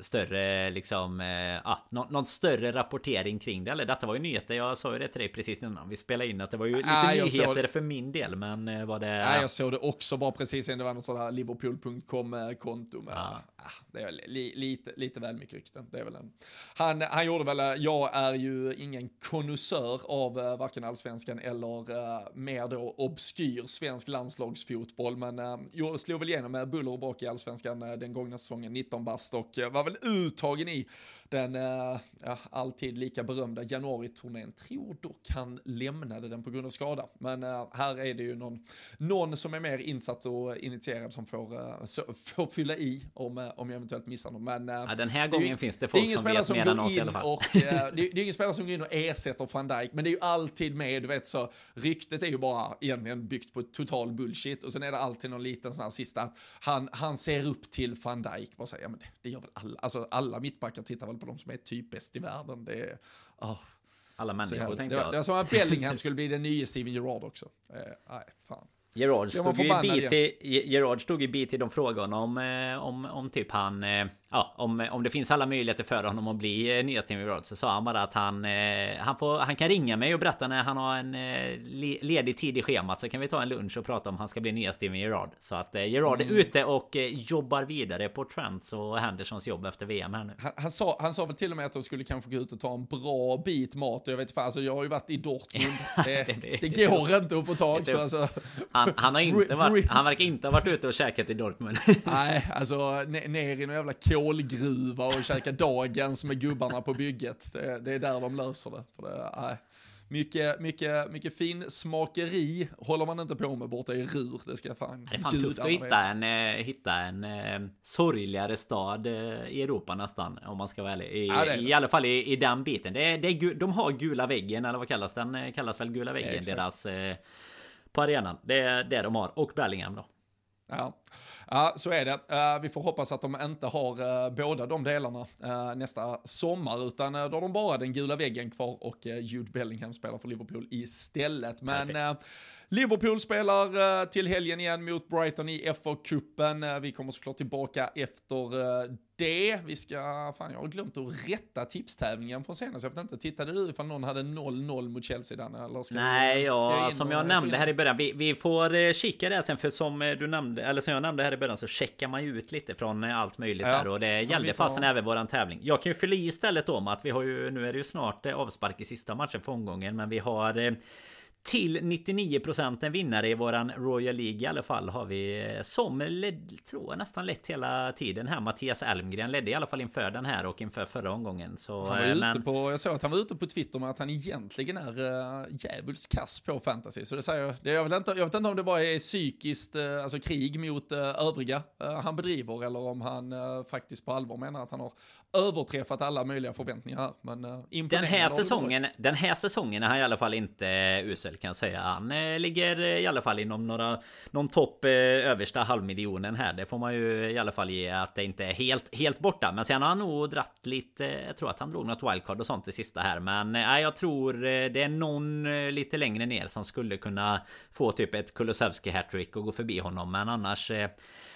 större liksom, eh, ah, någon, någon, större rapportering kring det. Eller detta var ju nyheter. Jag sa ju det till dig precis innan vi spelade in att det var ju lite äh, nyheter för min del. Men eh, var det... Nej, jag såg det också bara precis innan det var något sådär Liverpool.com konto med. Ah, det är li, lite, lite väl mycket rykten. Det är väl en... han, han gjorde väl, eh, jag är ju ingen konnässör av uh, varken allsvenskan eller uh, mer då obskyr svensk landslagsfotboll. Men uh, slog väl igenom med buller och brak i allsvenskan uh, den gångna säsongen, 19 bast och uh, var väl uttagen i den ja, alltid lika berömda januari-turnén. Tror dock han lämnade den på grund av skada. Men uh, här är det ju någon, någon som är mer insatt och initierad som får, uh, så, får fylla i om, om jag eventuellt missar någon. Men, ja, den här gången ju, finns det folk det som vet mer än oss i alla fall. Och, det, det är ingen spelare som går in och ersätter van Dijk, men det är ju alltid med, du vet så, ryktet är ju bara egentligen byggt på total bullshit och sen är det alltid någon liten sån här sista, han, han ser upp till van Dijk, bara säger, ja men det, det gör väl alla, alltså alla mittbackar tittar väl på de som är typ bäst i världen. Det är, oh. Alla människor tänkte jag. Det var som att Bellingham skulle bli den nya Steven Gerrard också. Eh, nej, fan. Gerard stod ju i, Gerard stod ju i de frågorna om, eh, om, om typ han eh, ja, om, om det finns alla möjligheter för honom att bli eh, nya Steven Gerrard så sa han bara att han, eh, han, får, han kan ringa mig och berätta när han har en eh, ledig tid i schemat så kan vi ta en lunch och prata om han ska bli nya Steven Gerrard. Så att eh, Gerard mm. är ute och eh, jobbar vidare på Trents och Hendersons jobb efter VM här nu. Han, han, sa, han sa väl till och med att de skulle kanske gå ut och ta en bra bit mat. Jag vet inte, alltså jag har ju varit i Dortmund. Det, det, det går inte att få tag så alltså. Han, han, har inte varit, han verkar inte ha varit ute och käkat i Dortmund. Nej, alltså ner i någon jävla kolgruva och käka dagens med gubbarna på bygget. Det, det, är där de löser det. För det nej. mycket, mycket, mycket fin smakeri håller man inte på med borta i Rur, det ska fan Det är fan tufft att hitta en, eh, hitta en eh, sorgligare stad eh, i Europa nästan, om man ska vara ärlig. I, ja, I alla fall i, i den biten. Det, det, de har gula väggen, eller vad kallas den? Kallas väl gula väggen, ja, deras... Eh, på arenan. Det är det de har. Och Bellingham då. Ja. ja, så är det. Uh, vi får hoppas att de inte har uh, båda de delarna uh, nästa sommar, utan då har de bara den gula väggen kvar och Jude Bellingham spelar för Liverpool istället. Men Liverpool spelar till helgen igen mot Brighton i FA-cupen. Vi kommer såklart tillbaka efter det. Vi ska, fan jag har glömt att rätta tipstävlingen från senast. Jag vet inte, tittade du ifall någon hade 0-0 mot Chelsea där? Eller ska Nej, ja, jag som jag nämnde här i början. Vi, vi får eh, kika det sen för som eh, du nämnde, eller som jag nämnde här i början så checkar man ju ut lite från eh, allt möjligt ja. här och det gällde får... fasen även våran tävling. Jag kan ju fylla i istället om att vi har ju, nu är det ju snart avspark i sista matchen för omgången, men vi har till 99% en vinnare i våran Royal League i alla fall har vi eh, som led, tror jag nästan lett hela tiden här. Mattias Almgren ledde i alla fall inför den här och inför förra omgången så han var eh, men... ute på jag såg att han var ute på Twitter med att han egentligen är uh, djävulskt kass på fantasy. Så det säger jag det jag vet inte jag vet inte om det bara är psykiskt uh, alltså krig mot uh, övriga han bedriver eller om han faktiskt på allvar menar att han har överträffat alla möjliga förväntningar här men den här säsongen den här säsongen är han i alla fall inte usel kan jag säga. Han eh, ligger i alla fall inom några någon topp eh, översta halvmiljonen här. Det får man ju i alla fall ge att det inte är helt helt borta. Men sen har han nog dratt lite. Jag tror att han drog något wildcard och sånt i sista här, men eh, jag tror det är någon lite längre ner som skulle kunna få typ ett Kulusevski hattrick och gå förbi honom. Men annars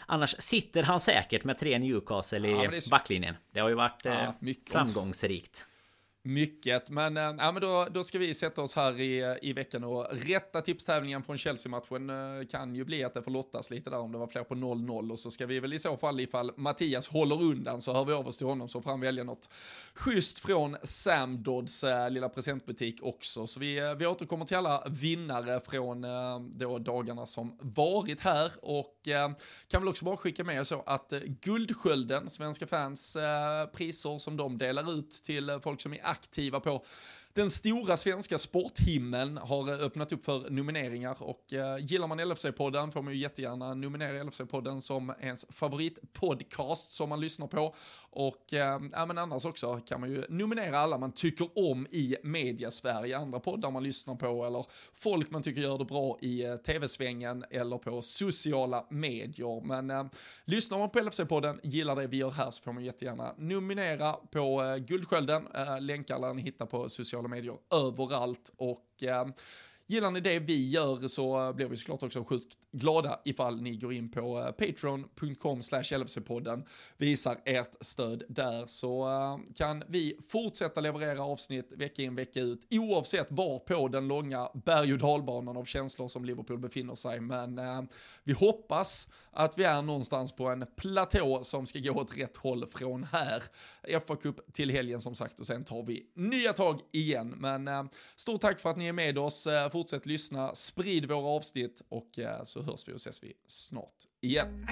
Annars sitter han säkert med tre Newcastle i ja, backlinjen. Det har ju varit ja, framgångsrikt. Mycket, men, äh, men då, då ska vi sätta oss här i, eh, i veckan och rätta tipstävlingen från Chelsea-matchen. Äh, kan ju bli att det får lottas lite där om det var fler på 0-0 och så ska vi väl i så fall ifall Mattias håller undan så hör vi av oss till honom så får han välja något schysst från Sam Dodds äh, lilla presentbutik också. Så vi, äh, vi återkommer till alla vinnare från äh, då dagarna som varit här och äh, kan väl också bara skicka med så att äh, Guldskölden, svenska fans priser som de delar ut till folk som är aktiva på den stora svenska sporthimlen har öppnat upp för nomineringar och eh, gillar man LFC-podden får man ju jättegärna nominera LFC-podden som ens favoritpodcast som man lyssnar på. Och eh, ja, men annars också kan man ju nominera alla man tycker om i media-Sverige, andra poddar man lyssnar på eller folk man tycker gör det bra i eh, tv-svängen eller på sociala medier. Men eh, lyssnar man på LFC-podden, gillar det vi gör här så får man jättegärna nominera på eh, Guldskölden. Eh, länkar lär ni hitta på sociala medier överallt och eh, Gillar ni det vi gör så blir vi såklart också sjukt glada ifall ni går in på eh, patreon.com slash LFC-podden, visar ert stöd där så eh, kan vi fortsätta leverera avsnitt vecka in vecka ut oavsett var på den långa berg och dalbanan av känslor som Liverpool befinner sig. Men eh, vi hoppas att vi är någonstans på en platå som ska gå åt rätt håll från här. FA-cup till helgen som sagt och sen tar vi nya tag igen. Men eh, stort tack för att ni är med oss fortsätt lyssna, sprid våra avsnitt och eh, så hörs vi och ses vi snart igen.